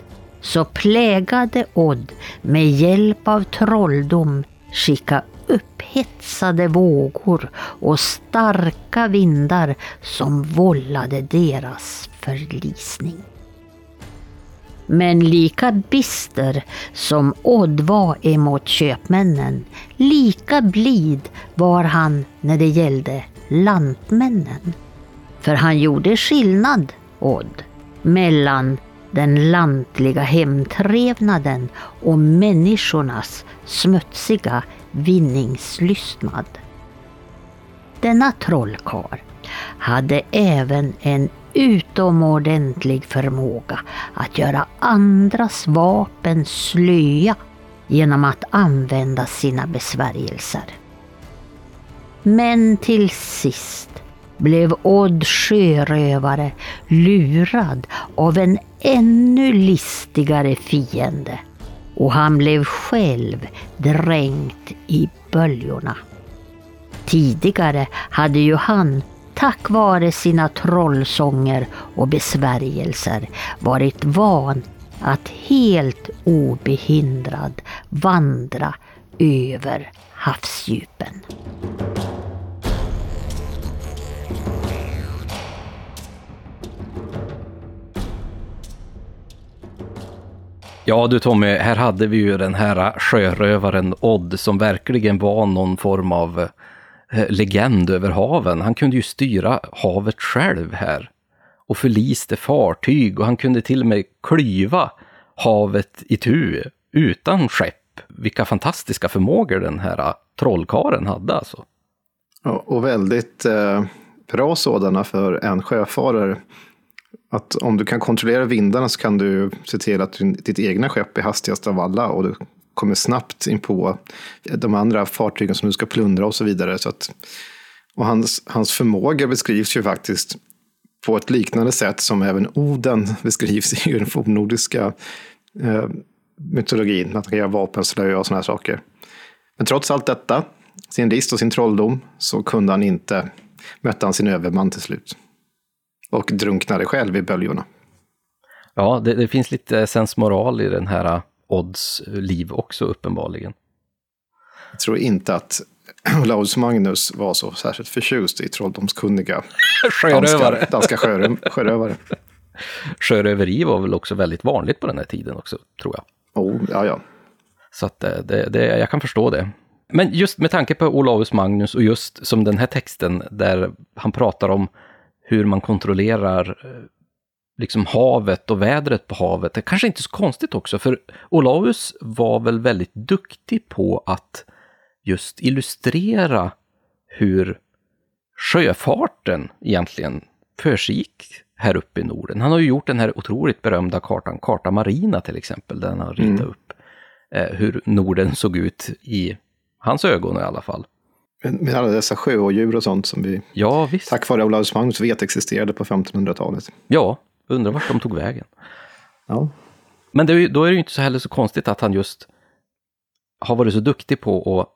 så plägade Odd med hjälp av trolldom skicka upphetsade vågor och starka vindar som vållade deras förlisning. Men lika bister som Odd var emot köpmännen, lika blid var han när det gällde lantmännen. För han gjorde skillnad, Odd, mellan den lantliga hemtrevnaden och människornas smutsiga vinningslystnad. Denna trollkar hade även en utomordentlig förmåga att göra andras vapen slöa genom att använda sina besvärjelser. Men till sist blev Odd sjörövare lurad av en ännu listigare fiende och han blev själv dränkt i böljorna. Tidigare hade ju han tack vare sina trollsånger och besvärjelser varit van att helt obehindrad vandra över havsdjupen. Ja du Tommy, här hade vi ju den här sjörövaren Odd som verkligen var någon form av Eh, Eh, legend över haven. Han kunde ju styra havet själv här och förliste fartyg och han kunde till och med klyva havet i tu utan skepp. Vilka fantastiska förmågor den här eh, trollkaren hade alltså. och väldigt eh, bra sådana för en sjöfarare. Att om du kan kontrollera vindarna så kan du se till att ditt egna skepp är hastigast av alla och du kommer snabbt in på de andra fartygen som du ska plundra och så vidare. Så att, och hans, hans förmåga beskrivs ju faktiskt på ett liknande sätt som även Oden beskrivs i den fornnordiska eh, mytologin. Att han kan göra vapenslöja och sådana här saker. Men trots allt detta, sin list och sin trolldom, så kunde han inte möta sin överman till slut. Och drunknade själv i böljorna. Ja, det, det finns lite sensmoral i den här Odds liv också uppenbarligen. Jag tror inte att Olaus Magnus var så särskilt förtjust i trolldomskunniga sjörövare. danska, danska sjörö, sjörövare. Sjöröveri var väl också väldigt vanligt på den här tiden också, tror jag. Oh, ja, ja. Så att det, det, jag kan förstå det. Men just med tanke på Olaus Magnus och just som den här texten där han pratar om hur man kontrollerar eh, liksom havet och vädret på havet. Det är kanske inte så konstigt också, för Olaus var väl väldigt duktig på att just illustrera hur sjöfarten egentligen försiggick här uppe i Norden. Han har ju gjort den här otroligt berömda kartan, Karta Marina till exempel, där han har ritat mm. upp eh, hur Norden såg ut i hans ögon i alla fall. Med alla dessa sjöodjur och sånt som vi ja, visst. tack vare Olaus Magnus vet existerade på 1500-talet. Ja, undrar vart de tog vägen. Ja. Men är, då är det ju inte så heller så konstigt att han just har varit så duktig på att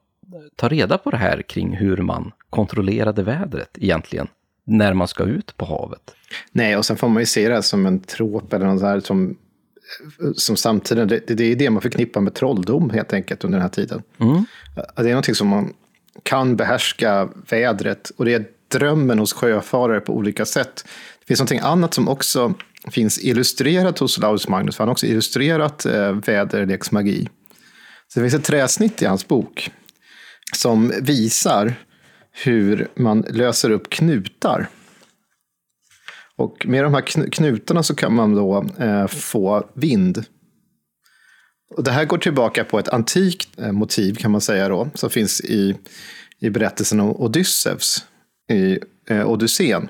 ta reda på det här kring hur man kontrollerade vädret egentligen när man ska ut på havet. Nej, och sen får man ju se det som en trop eller något här som, som samtiden, det, det är det man förknippar med trolldom helt enkelt under den här tiden. Mm. Det är någonting som man kan behärska vädret och det är drömmen hos sjöfarare på olika sätt. Det finns någonting annat som också finns illustrerat hos Laus Magnus, för han har också illustrerat eh, väderleksmagi. Så det finns ett träsnitt i hans bok som visar hur man löser upp knutar. Och med de här knutarna så kan man då eh, få vind. Och det här går tillbaka på ett antikt eh, motiv kan man säga då, som finns i, i berättelsen om Odysseus i eh, Odysseen.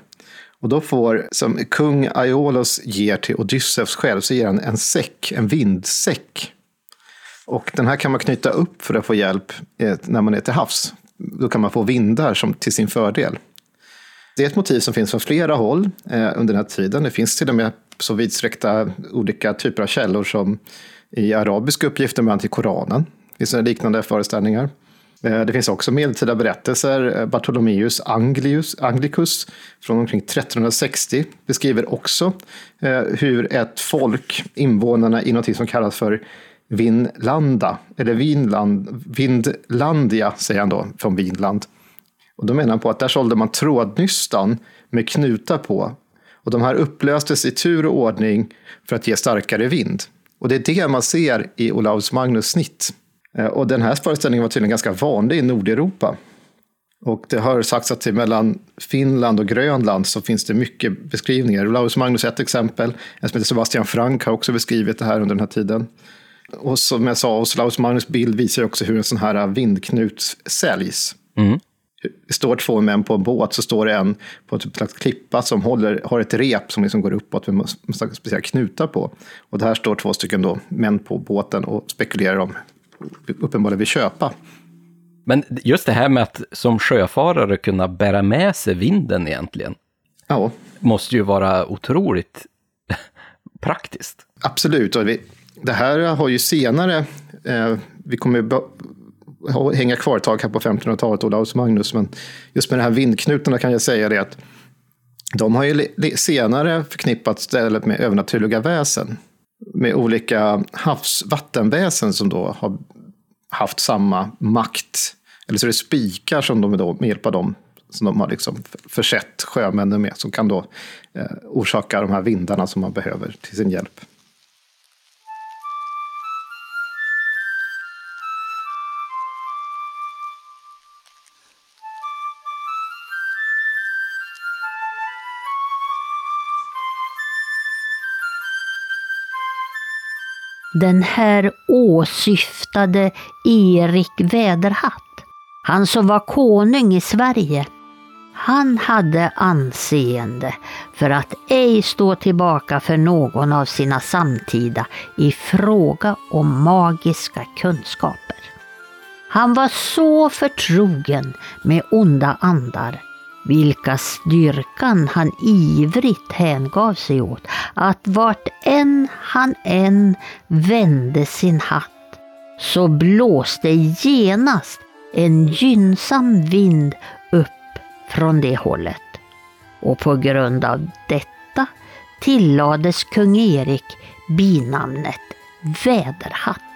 Och då får, som kung Aiolos ger till Odysseus själv, så ger han en säck, en vindsäck. Och den här kan man knyta upp för att få hjälp eh, när man är till havs. Då kan man få vindar som till sin fördel. Det är ett motiv som finns från flera håll eh, under den här tiden. Det finns till och med så vidsträckta olika typer av källor som i arabiska uppgifter, bland annat i Koranen. Det finns liknande föreställningar. Eh, det finns också medeltida berättelser. Eh, Bartolomeus Anglius, Anglicus från omkring 1360 beskriver också eh, hur ett folk, invånarna i något som kallas för Vinlanda, eller Vinland, Vindlandia säger han då, från Vinland. Och då menar han på att där sålde man trådnystan med knutar på. Och de här upplöstes i tur och ordning för att ge starkare vind. Och det är det man ser i Olaus Magnus snitt. Eh, och den här föreställningen var tydligen ganska vanlig i Nordeuropa. Och det har sagts att mellan Finland och Grönland så finns det mycket beskrivningar. Olaus Magnus är ett exempel. En som heter Sebastian Frank har också beskrivit det här under den här tiden. Och som jag sa, Oslaus Magnus bild visar också hur en sån här vindknut säljs. Mm. Det står två män på en båt, så står det en på en slags klippa som håller, har ett rep som liksom går uppåt med speciella knutar på. Och där står två stycken då, män på båten och spekulerar om, uppenbarligen vill köpa. Men just det här med att som sjöfarare kunna bära med sig vinden egentligen. Ja. Måste ju vara otroligt praktiskt. Absolut, och vi, det här har ju senare, eh, vi kommer hänga kvar ett tag här på 1500-talet, Olaus Magnus, men just med de här vindknutarna kan jag säga det att de har ju senare förknippats istället med övernaturliga väsen. Med olika havsvattenväsen som då har haft samma makt. Eller så är det spikar som de då, med hjälp av dem som de har liksom försett sjömännen med. Som kan då eh, orsaka de här vindarna som man behöver till sin hjälp. Den här åsyftade Erik Väderhatt, han som var konung i Sverige. Han hade anseende för att ej stå tillbaka för någon av sina samtida i fråga om magiska kunskaper. Han var så förtrogen med onda andar, vilka styrkan han ivrigt hängav sig åt, att vart än han än vände sin hatt så blåste genast en gynnsam vind upp från det hållet. Och på grund av detta tillades kung Erik binamnet Väderhatt.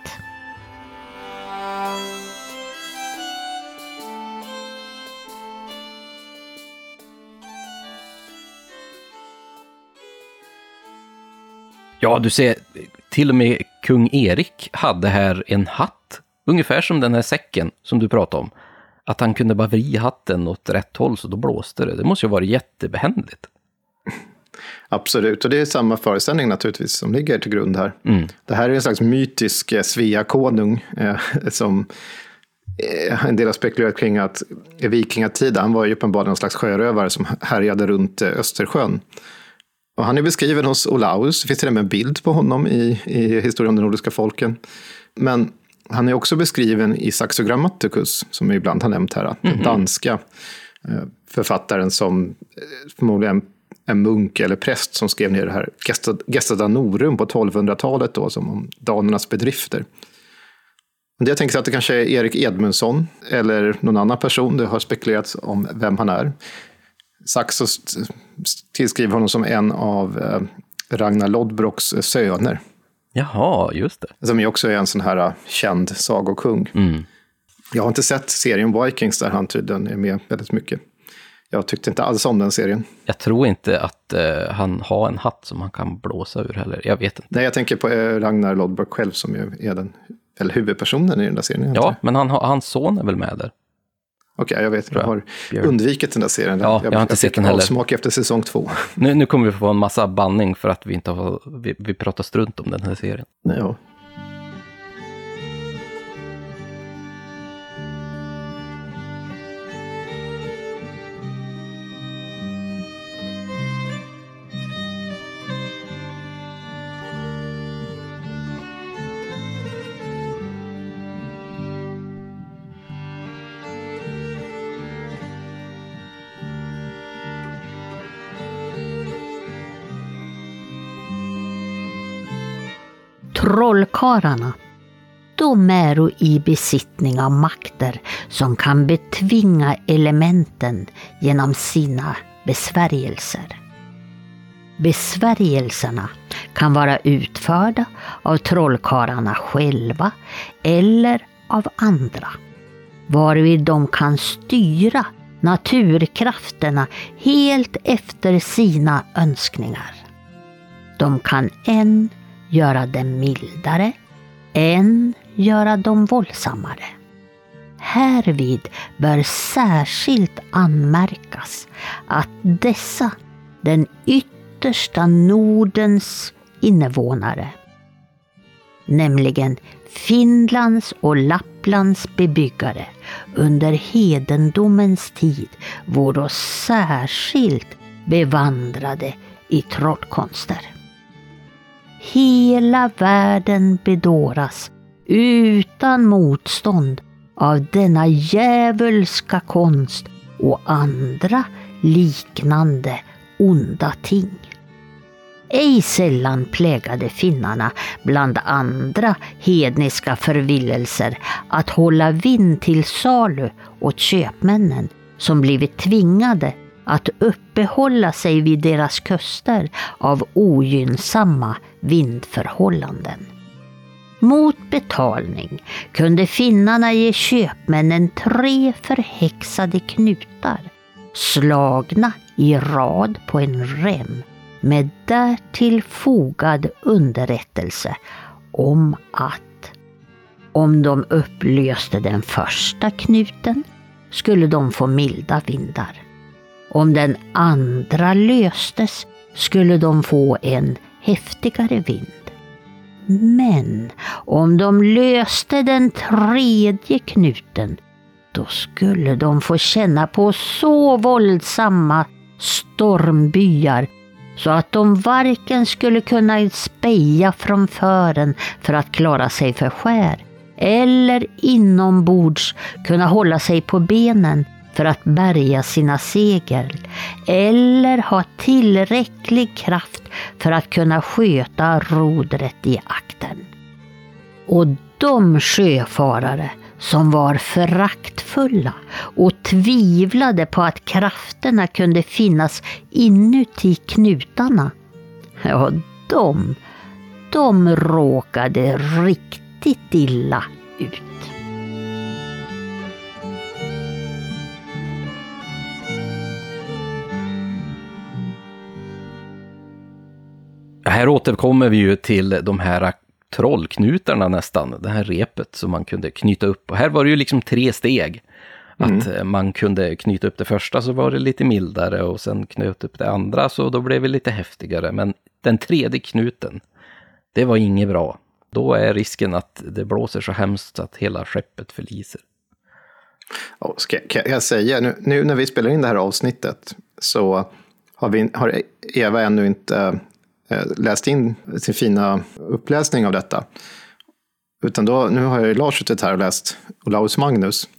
Ja, du ser, till och med kung Erik hade här en hatt, ungefär som den här säcken som du pratade om. Att han kunde bara vrida hatten åt rätt håll så då blåste det. Det måste ju vara jättebehändigt. Absolut, och det är samma föreställning naturligtvis som ligger till grund här. Mm. Det här är en slags mytisk eh, Svea-konung eh, som eh, en del har spekulerat kring att i vikingatiden, han var ju uppenbarligen en slags sjörövare som härjade runt eh, Östersjön. Och han är beskriven hos Olaus, det finns till och med en bild på honom i, i historien om de nordiska folken. Men han är också beskriven i Saxo Grammaticus, som vi ibland har nämnt här, den mhm. danska eh, författaren som eh, förmodligen en munk eller präst som skrev ner det här Gesta Danorum på 1200-talet då, som om danernas bedrifter. Jag tänker att det kanske är Erik Edmundsson eller någon annan person. Det har spekulerats om vem han är. Saxo tillskriver honom som en av eh, Ragnar Lodbrocks söner. Jaha, just det. Som ju också är en sån här eh, känd sagokung. Mm. Jag har inte sett serien Vikings där han tydligen är med väldigt mycket. Jag tyckte inte alls om den serien. Jag tror inte att uh, han har en hatt som han kan blåsa ur heller. Jag vet inte. Nej, jag tänker på uh, Ragnar Lodbrok själv som ju är den eller huvudpersonen i den där serien. Ja, men han, hans son är väl med där? Okej, okay, jag vet. Jag har Björn. undvikit den där serien. Ja, jag, jag har inte jag sett den heller. smak efter säsong två. Nu, nu kommer vi få en massa banning för att vi inte har, vi, vi pratar strunt om den här serien. Ja. Trollkarlarna. De är i besittning av makter som kan betvinga elementen genom sina besvärjelser. Besvärjelserna kan vara utförda av trollkarlarna själva eller av andra, varvid de kan styra naturkrafterna helt efter sina önskningar. De kan än göra dem mildare än göra dem våldsammare. Härvid bör särskilt anmärkas att dessa, den yttersta Nordens invånare, nämligen Finlands och Lapplands bebyggare under hedendomens tid vore särskilt bevandrade i trollkonster. Hela världen bedåras utan motstånd av denna djävulska konst och andra liknande onda ting. Ej sällan plägade finnarna bland andra hedniska förvillelser att hålla vind till salu åt köpmännen som blivit tvingade att uppehålla sig vid deras kuster av ogynnsamma vindförhållanden. Mot betalning kunde finnarna ge köpmännen tre förhäxade knutar slagna i rad på en rem med därtill fogad underrättelse om att om de upplöste den första knuten skulle de få milda vindar. Om den andra löstes skulle de få en häftigare vind. Men om de löste den tredje knuten, då skulle de få känna på så våldsamma stormbyar så att de varken skulle kunna speja från fören för att klara sig för skär eller inombords kunna hålla sig på benen för att bärga sina segel eller ha tillräcklig kraft för att kunna sköta rodret i akten. Och de sjöfarare som var föraktfulla och tvivlade på att krafterna kunde finnas inuti knutarna, ja, de, de råkade riktigt illa ut. Här återkommer vi ju till de här trollknutarna nästan, det här repet som man kunde knyta upp. Och här var det ju liksom tre steg. Att mm. man kunde knyta upp det första så var det lite mildare och sen knöt upp det andra så då blev det lite häftigare. Men den tredje knuten, det var inget bra. Då är risken att det blåser så hemskt att hela skeppet förliser. Ska, kan jag säga, nu, nu, när vi spelar in det här avsnittet så har, vi, har Eva ännu inte Eh, läst in sin fina uppläsning av detta. Utan då, nu har jag ju Lars suttit här och läst Olaus Magnus.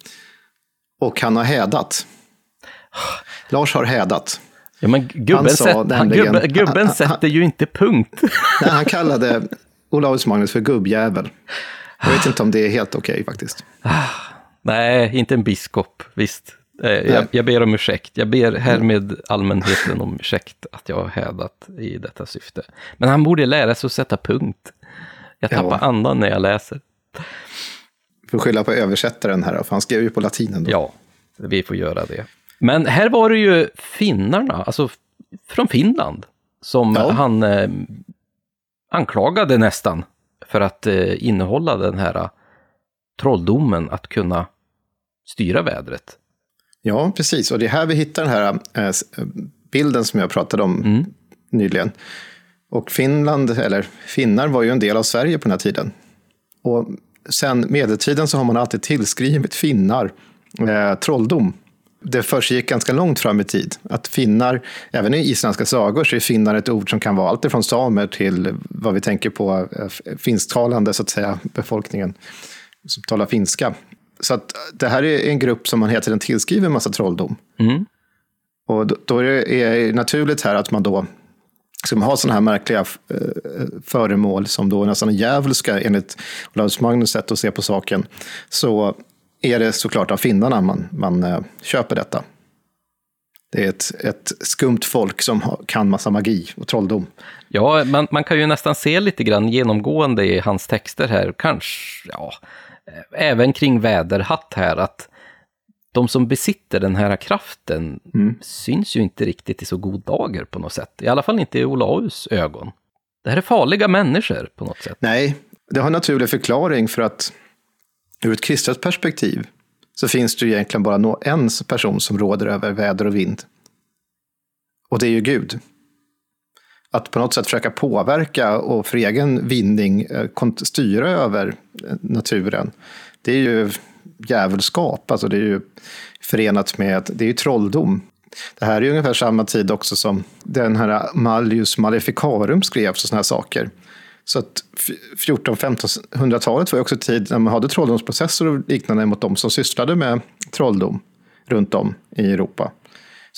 Och han har hädat. Lars har hädat. Ja, men gubben, sätt, nämligen, gubben, gubben han, sätter ju inte punkt. Nej, han kallade Olaus Magnus för gubbjävel. Jag vet inte om det är helt okej okay, faktiskt. Nej, inte en biskop, visst. Eh, jag, jag, ber om ursäkt. Jag ber härmed allmänheten om ursäkt att jag har hädat i detta syfte. Men han borde lära sig att sätta punkt. Jag tappar ja. andan när jag läser. Får skylla på översättaren här, för han skrev ju på latinen. Då. Ja, vi får göra det. Men här var det ju finnarna, alltså från Finland, som ja. han eh, anklagade nästan för att eh, innehålla den här eh, trolldomen att kunna styra vädret. Ja, precis. Och det är här vi hittar den här äh, bilden som jag pratade om mm. nyligen. Och Finland, eller finnar, var ju en del av Sverige på den här tiden. Och sen medeltiden så har man alltid tillskrivit finnar eh, trolldom. Det försiggick ganska långt fram i tid. Att finnar, även i isländska sagor, så är finnar ett ord som kan vara allt från samer till vad vi tänker på eh, finsktalande, så att säga, befolkningen som talar finska. Så att det här är en grupp som man hela tiden tillskriver en massa trolldom. Mm. Och då, då är det naturligt här att man då ska man ha sådana här märkliga eh, föremål som då nästan är djävulska enligt Olaus Magnus sätt att se på saken, så är det såklart av finnarna man, man eh, köper detta. Det är ett, ett skumt folk som kan massa magi och trolldom. Ja, man, man kan ju nästan se lite grann genomgående i hans texter här, kanske, ja, även kring väderhatt här, att de som besitter den här kraften mm. syns ju inte riktigt i så god dager på något sätt. I alla fall inte i Olaus ögon. Det här är farliga människor på något sätt. Nej, det har en naturlig förklaring för att ur ett kristet perspektiv så finns det ju egentligen bara en person som råder över väder och vind. Och det är ju Gud att på något sätt försöka påverka och för egen vinning eh, styra över eh, naturen. Det är ju djävulskap, alltså det är ju förenat med, det är ju trolldom. Det här är ju ungefär samma tid också som den här Mallius Maleficarum skrevs och sådana här saker. Så att 1400-1500-talet var ju också tid när man hade trolldomsprocesser och liknande mot de som sysslade med trolldom runt om i Europa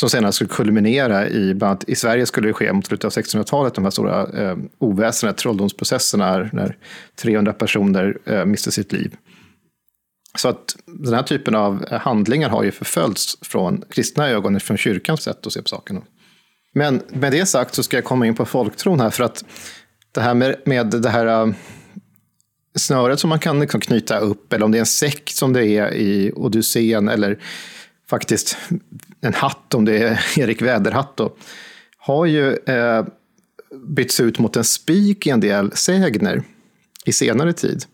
som senare skulle kulminera i, bland annat i Sverige skulle det ske mot slutet av 1600-talet, de här stora eh, oväsendet, trolldomsprocesserna, när 300 personer eh, miste sitt liv. Så att den här typen av handlingar har ju förföljts från kristna ögon, från kyrkans sätt att se på saken. Men med det sagt så ska jag komma in på folktron här, för att det här med, med det här eh, snöret som man kan liksom knyta upp, eller om det är en säck som det är i Odysseen, eller faktiskt en hatt, om det är Erik Väderhatt, då, har ju eh, bytts ut mot en spik i en del sägner i senare tid.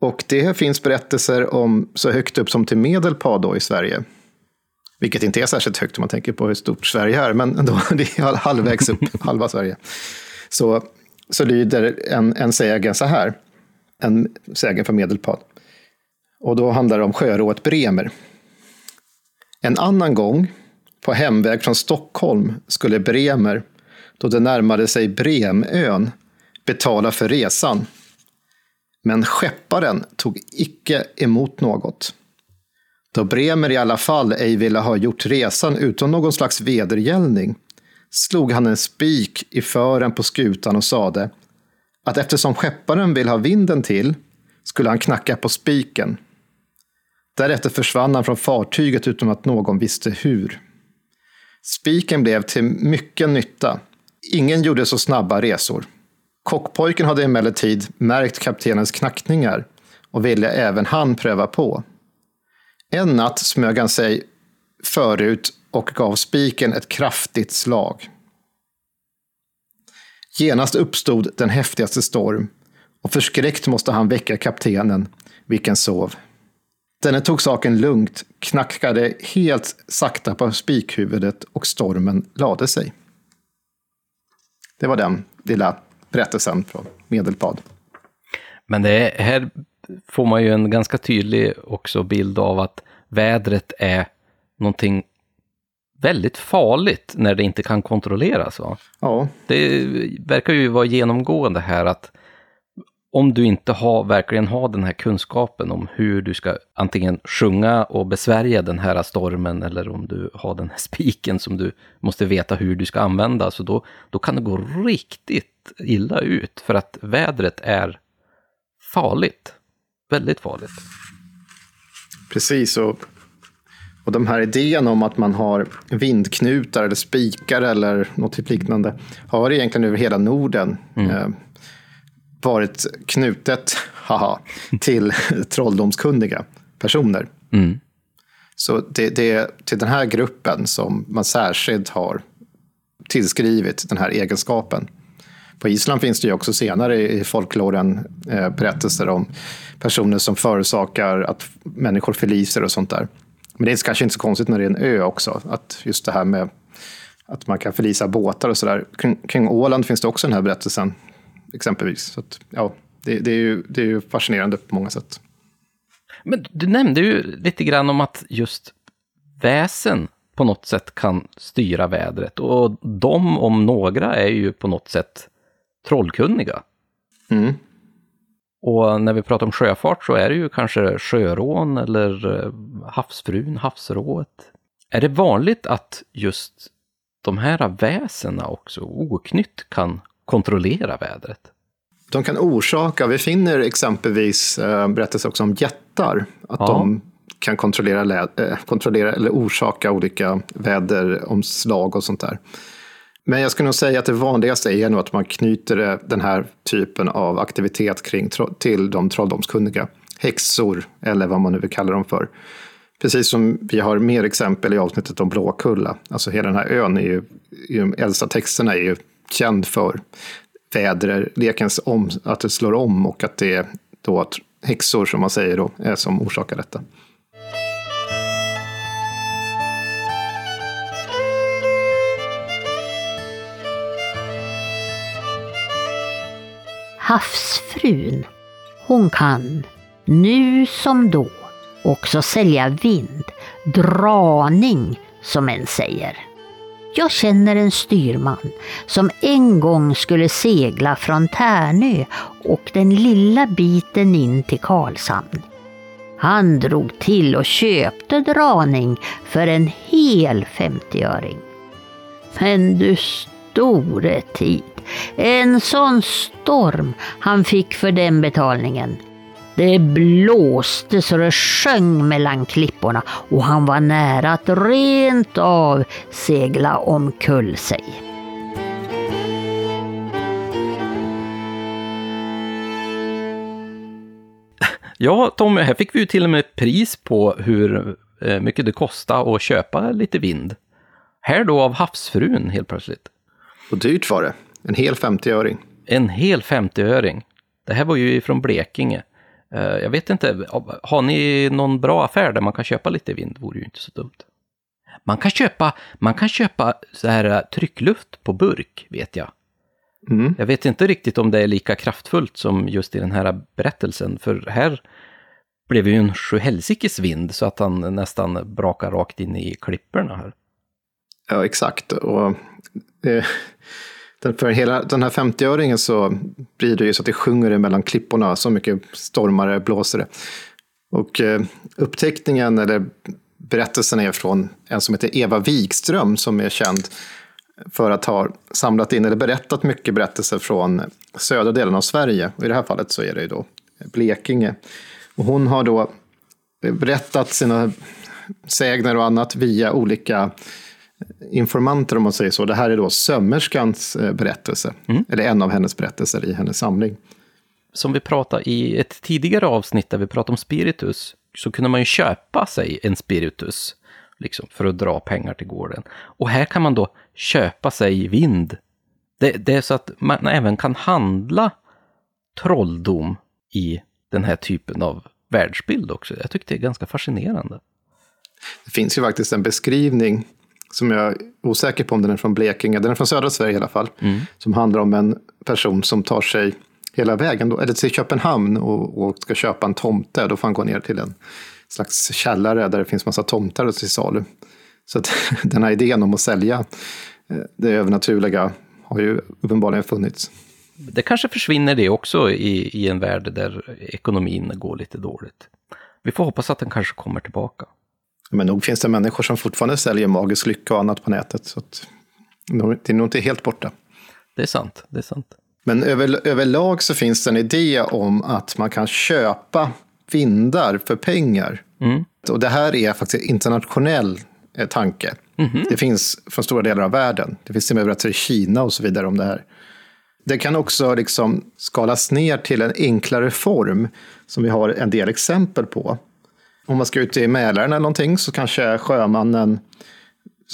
Och det finns berättelser om så högt upp som till Medelpad då i Sverige. Vilket inte är särskilt högt om man tänker på hur stort Sverige är, men ändå, det är halvvägs upp, halva Sverige. Så, så lyder en, en sägen så här, en sägen från Medelpad. Och då handlar det om sjörået Bremer. En annan gång, på hemväg från Stockholm, skulle Bremer, då det närmade sig Bremön, betala för resan. Men skepparen tog icke emot något. Då Bremer i alla fall ej ville ha gjort resan utan någon slags vedergällning slog han en spik i fören på skutan och sade att eftersom skepparen vill ha vinden till skulle han knacka på spiken. Därefter försvann han från fartyget utan att någon visste hur. Spiken blev till mycket nytta. Ingen gjorde så snabba resor. Kockpojken hade emellertid märkt kaptenens knackningar och ville även han pröva på. En natt smög han sig förut och gav spiken ett kraftigt slag. Genast uppstod den häftigaste storm och förskräckt måste han väcka kaptenen, vilken sov. Denne tog saken lugnt, knackade helt sakta på spikhuvudet och stormen lade sig. Det var den lilla berättelsen från Medelpad. Men det här får man ju en ganska tydlig också bild av att vädret är någonting väldigt farligt när det inte kan kontrolleras. Va? Ja. Det verkar ju vara genomgående här att om du inte har, verkligen har den här kunskapen om hur du ska antingen sjunga och besvärja den här stormen eller om du har den här spiken som du måste veta hur du ska använda, så då, då kan det gå riktigt illa ut för att vädret är farligt. Väldigt farligt. Precis, och, och de här idéerna om att man har vindknutar eller spikar eller något typ liknande har egentligen över hela Norden. Mm. Varit knutet haha, till trolldomskunniga personer. Mm. Så det, det är till den här gruppen som man särskilt har tillskrivit den här egenskapen. På Island finns det ju också senare i folkloren eh, berättelser om personer som förorsakar att människor förliser och sånt där. Men det är kanske inte så konstigt när det är en ö också, att just det här med att man kan förlisa båtar och sådär. Kring, kring Åland finns det också den här berättelsen exempelvis. Så att, ja, det, det, är ju, det är ju fascinerande på många sätt. Men du nämnde ju lite grann om att just väsen på något sätt kan styra vädret. Och de om några är ju på något sätt trollkunniga. Mm. Och när vi pratar om sjöfart så är det ju kanske sjörån eller eh, havsfrun, havsrået. Är det vanligt att just de här väsena också oknytt kan kontrollera vädret? De kan orsaka, vi finner exempelvis äh, berättelser också om jättar, att ja. de kan kontrollera, äh, kontrollera eller orsaka olika väderomslag och sånt där. Men jag skulle nog säga att det vanligaste är nog att man knyter den här typen av aktivitet kring, till de trolldomskunniga. Häxor, eller vad man nu vill kalla dem för. Precis som vi har mer exempel i avsnittet om Blåkulla. Alltså hela den här ön är ju, i de äldsta texterna är ju känd för väderlekens om, att det slår om och att det är då att häxor, som man säger, då, är som orsakar detta. Havsfrun, hon kan, nu som då, också sälja vind, draning som en säger. Jag känner en styrman som en gång skulle segla från Tärnö och den lilla biten in till Karlshamn. Han drog till och köpte draning för en hel femtioöring. Men du store tid, en sån storm han fick för den betalningen. Det blåste så det sjöng mellan klipporna och han var nära att rent av segla omkull sig. Ja, Tommy, här fick vi ju till och med pris på hur eh, mycket det kostade att köpa lite vind. Här då av havsfrun helt plötsligt. Och dyrt var det. En hel 50-öring. En hel 50-öring. Det här var ju från Blekinge. Eh, jag vet inte, har ni någon bra affär där man kan köpa lite vind? vore ju inte så dumt. Man kan köpa, man kan köpa så här eh, tryckluft på burk, vet jag. Mm. Jag vet inte riktigt om det är lika kraftfullt som just i den här berättelsen, för här blev ju en sjuhelsikes vind så att han nästan brakar rakt in i klipporna här. Ja, exakt. Och, eh, för hela den här 50-öringen så blir det ju så att det sjunger mellan klipporna, så mycket stormare blåser det. Och upptäckningen, uppteckningen, eller berättelsen är från en som heter Eva Wikström som är känd för att ha samlat in eller berättat mycket berättelser från södra delen av Sverige. Och I det här fallet så är det ju då Blekinge. Och hon har då berättat sina sägner och annat via olika informanter om man säger så. Det här är då sömmerskans eh, berättelse, mm. eller en av hennes berättelser i hennes samling. Som vi pratade i ett tidigare avsnitt där vi pratade om spiritus, så kunde man ju köpa sig en spiritus liksom, för att dra pengar till gården. Och här kan man då köpa sig vind. Det, det är så att man även kan handla trolldom i den här typen av världsbild också. Jag tycker det är ganska fascinerande. Det finns ju faktiskt en beskrivning som jag är osäker på om den är från Blekinge, den är från södra Sverige i alla fall, mm. som handlar om en person som tar sig hela vägen, då, eller till Köpenhamn och, och ska köpa en tomte. Då får han gå ner till en slags källare där det finns massa tomtar till salu. Så att den här idén om att sälja eh, det övernaturliga har ju uppenbarligen funnits. Det kanske försvinner det också i, i en värld där ekonomin går lite dåligt. Vi får hoppas att den kanske kommer tillbaka. Men nog finns det människor som fortfarande säljer magisk lycka och annat på nätet. Så det är nog inte helt borta. Det är sant. Det är sant. Men över, överlag så finns det en idé om att man kan köpa vindar för pengar. Mm. Och det här är faktiskt en internationell eh, tanke. Mm -hmm. Det finns från stora delar av världen. Det finns till och med berättelser i Kina och så vidare om det här. Det kan också liksom skalas ner till en enklare form som vi har en del exempel på. Om man ska ut i Mälaren eller någonting så kanske sjömannen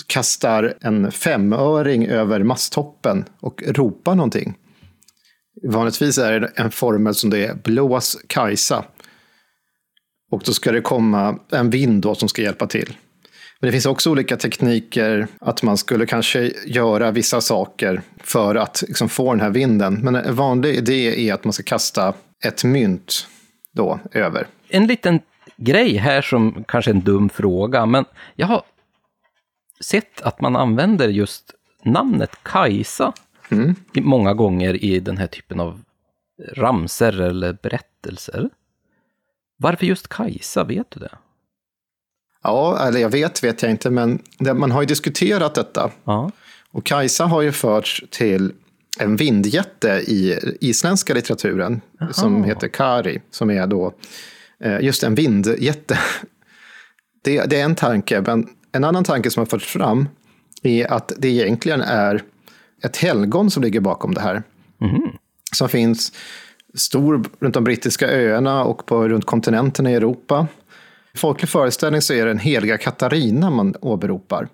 kastar en femöring över masttoppen och ropar någonting. Vanligtvis är det en formel som det är blås Kajsa. Och då ska det komma en vind då som ska hjälpa till. Men det finns också olika tekniker att man skulle kanske göra vissa saker för att liksom få den här vinden. Men en vanlig idé är att man ska kasta ett mynt då över. En liten grej här som kanske är en dum fråga, men jag har sett att man använder just namnet Kajsa mm. många gånger i den här typen av ramser eller berättelser. Varför just Kajsa, vet du det? Ja, eller jag vet, vet jag inte, men man har ju diskuterat detta. Ja. Och Kajsa har ju förts till en vindjätte i isländska litteraturen Aha. som heter Kari, som är då just en vindjätte. Det, det är en tanke, men en annan tanke som har förts fram är att det egentligen är ett helgon som ligger bakom det här. Mm. Som finns stor runt de brittiska öarna och på, runt kontinenten i Europa. I folklig föreställning så är det en heliga Katarina man åberopar.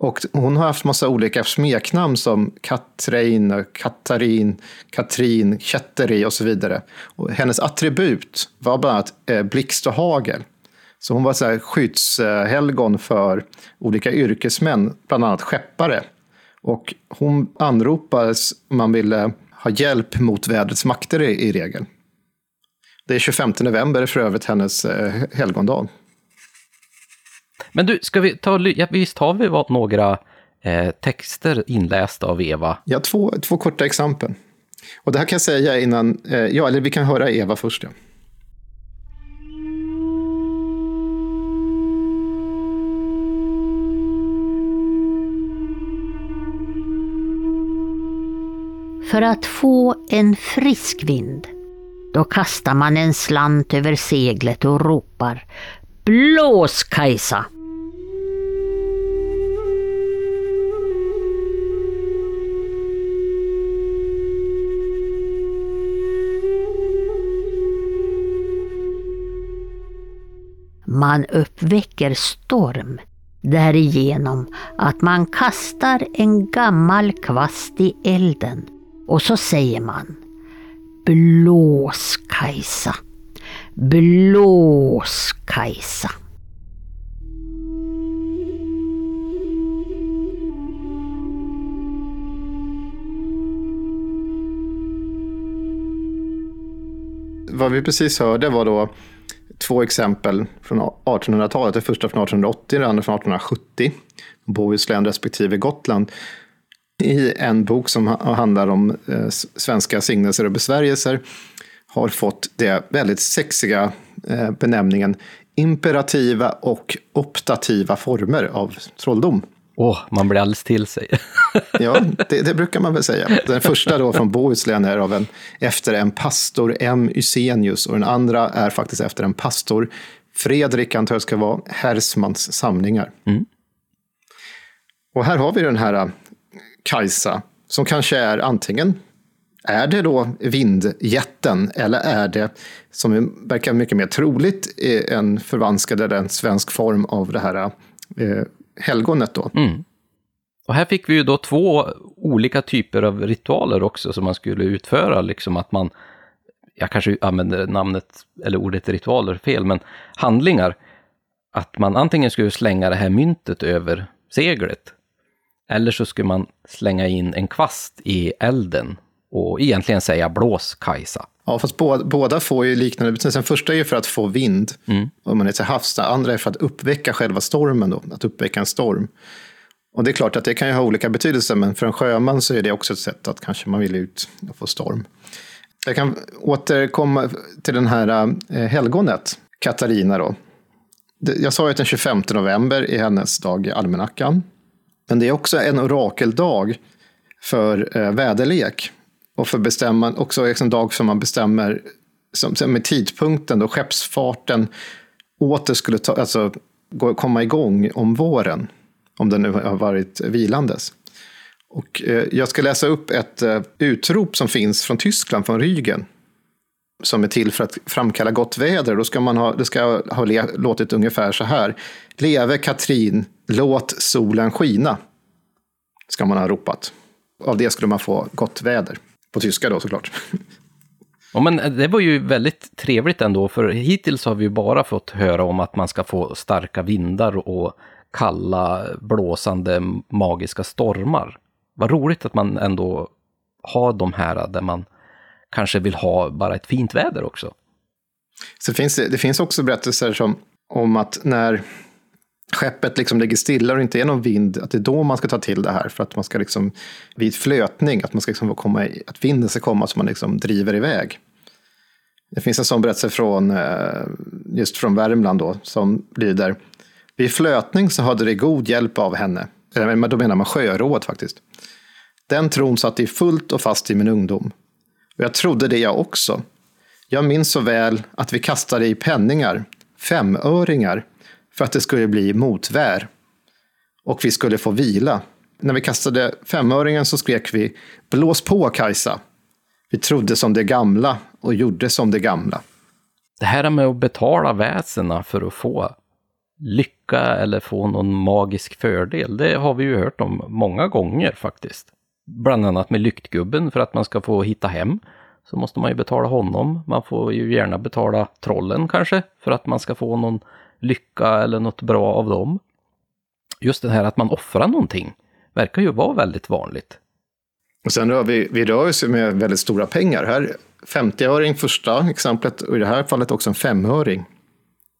Och hon har haft massa olika smeknamn som Katrin, eh, Katarin, Katrin, Ketteri och så vidare. Och hennes attribut var bland annat eh, blixt och hagel. Så hon var så här skyddshelgon för olika yrkesmän, bland annat skeppare. Och hon anropades om man ville ha hjälp mot vädrets makter i, i regel. Det är 25 november för övrigt hennes eh, helgondag. Men du, ska vi ta, ja, visst har vi några eh, texter inlästa av Eva? Ja, två, två korta exempel. Och det här kan jag säga innan, eh, ja, eller vi kan höra Eva först. Ja. För att få en frisk vind, då kastar man en slant över seglet och ropar Blås Kajsa! Man uppväcker storm därigenom att man kastar en gammal kvast i elden och så säger man Blås Kajsa, blås Kajsa. Vad vi precis hörde var då två exempel från 1800-talet. Det första från 1880, det andra från 1870. Bohuslän respektive Gotland i en bok som handlar om eh, svenska signelser och besvärjelser har fått det väldigt sexiga eh, benämningen imperativa och optativa former av trolldom. Åh, oh, man blir alldeles till sig. ja, det, det, brukar man väl säga. Den första då från Bohuslän är av en, efter en pastor M. Ysenius och den andra är faktiskt efter en pastor Fredrik, antar jag ska vara, Hersmans samlingar. Mm. Och här har vi den här äh, Kajsa, som kanske är antingen är det då vindjätten eller är det, som verkar mycket mer troligt, en förvanskad eller en svensk form av det här eh, helgonet då? Mm. Och här fick vi ju då två olika typer av ritualer också som man skulle utföra, liksom att man, jag kanske använder namnet eller ordet ritualer fel, men handlingar, att man antingen skulle slänga det här myntet över seglet, eller så skulle man slänga in en kvast i elden och egentligen säga blås Kajsa. Ja, fast båda, får ju liknande betydelse. Den första är ju för att få vind, mm. om man är till havs. Den andra är för att uppväcka själva stormen, då, att uppväcka en storm. Och det är klart att det kan ju ha olika betydelser, men för en sjöman så är det också ett sätt att kanske man vill ut och få storm. Jag kan återkomma till den här eh, helgonet, Katarina då. Jag sa ju att den 25 november är hennes dag i almanackan. Men det är också en orakeldag för eh, väderlek. Och för bestämman, också en dag som man bestämmer som, med tidpunkten då skeppsfarten åter skulle ta, alltså, gå, komma igång om våren. Om den nu har varit vilandes. Och, eh, jag ska läsa upp ett eh, utrop som finns från Tyskland, från Rügen. Som är till för att framkalla gott väder. Då ska man ha, det ska ha låtit ungefär så här. Leve Katrin, låt solen skina. Ska man ha ropat. Av det skulle man få gott väder. På tyska då såklart. Ja, men det var ju väldigt trevligt ändå, för hittills har vi bara fått höra om att man ska få starka vindar och kalla, blåsande, magiska stormar. Vad roligt att man ändå har de här där man kanske vill ha bara ett fint väder också. Så finns det, det finns också berättelser som, om att när skeppet liksom ligger stilla och det inte är någon vind, att det är då man ska ta till det här. För att man ska liksom, vid flötning, att man ska liksom komma i, att vinden ska komma så man liksom driver iväg. Det finns en sån berättelse från, eh, just från Värmland då, som lyder Vid flötning så hade det god hjälp av henne. Eh, då menar man sjörået faktiskt. Den tron satt i fullt och fast i min ungdom. Och jag trodde det jag också. Jag minns så väl att vi kastade i penningar, femöringar, för att det skulle bli motvär. Och vi skulle få vila. När vi kastade femöringen så skrek vi Blås på Kajsa! Vi trodde som det gamla och gjorde som det gamla. Det här med att betala väsena för att få lycka eller få någon magisk fördel, det har vi ju hört om många gånger faktiskt. Bland annat med Lyktgubben för att man ska få hitta hem. Så måste man ju betala honom. Man får ju gärna betala trollen kanske för att man ska få någon lycka eller något bra av dem. Just det här att man offrar någonting verkar ju vara väldigt vanligt. Och sen rör vi, vi rör oss med väldigt stora pengar. Här 50-öring första exemplet och i det här fallet också en femöring.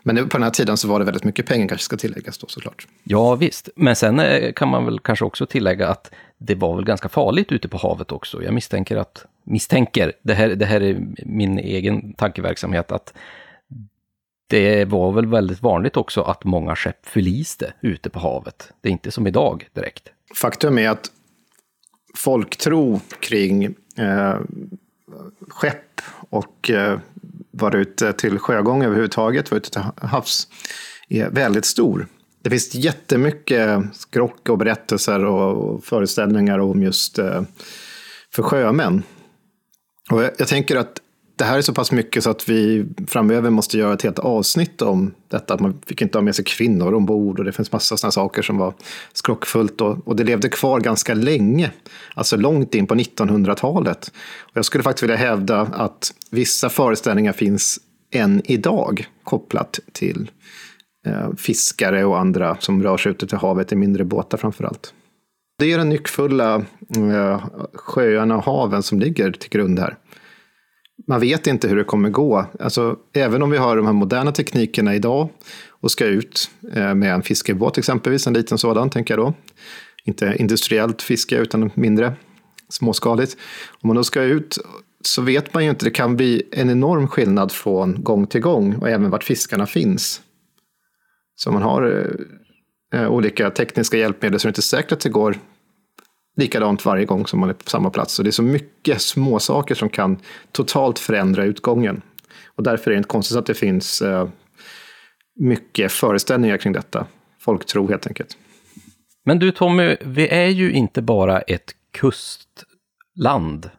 Men på den här tiden så var det väldigt mycket pengar kanske ska tilläggas då såklart. Ja visst, men sen eh, kan man väl kanske också tillägga att det var väl ganska farligt ute på havet också. Jag misstänker att, misstänker, det här, det här är min egen tankeverksamhet, att det var väl väldigt vanligt också att många skepp förliste ute på havet. Det är inte som idag direkt. Faktum är att folktro kring eh, skepp och eh, vara ute till sjögång överhuvudtaget, vara ute till havs, är väldigt stor. Det finns jättemycket skrock och berättelser och föreställningar om just eh, för sjömän. Och jag, jag tänker att det här är så pass mycket så att vi framöver måste göra ett helt avsnitt om detta. Att man fick inte ha med sig kvinnor ombord och det finns massa sådana saker som var skrockfullt. Och, och det levde kvar ganska länge, alltså långt in på 1900-talet. Och jag skulle faktiskt vilja hävda att vissa föreställningar finns än idag kopplat till eh, fiskare och andra som rör sig ute till havet i mindre båtar framför allt. Det är de nyckfulla eh, sjöarna och haven som ligger till grund här man vet inte hur det kommer gå. Alltså, även om vi har de här moderna teknikerna idag och ska ut eh, med en fiskebåt exempelvis, en liten sådan tänker jag då. Inte industriellt fiske utan mindre småskaligt. Om man då ska ut så vet man ju inte. Det kan bli en enorm skillnad från gång till gång och även vart fiskarna finns. Så man har eh, eh olika tekniska hjälpmedel så det är inte säkert att det går likadant varje gång som man är på samma plats. Så det är så mycket små saker som kan totalt förändra utgången. Och därför är det inte konstigt att det finns eh, mycket föreställningar kring detta. Folktro helt enkelt. Men du Tommy, vi är ju inte bara ett kustland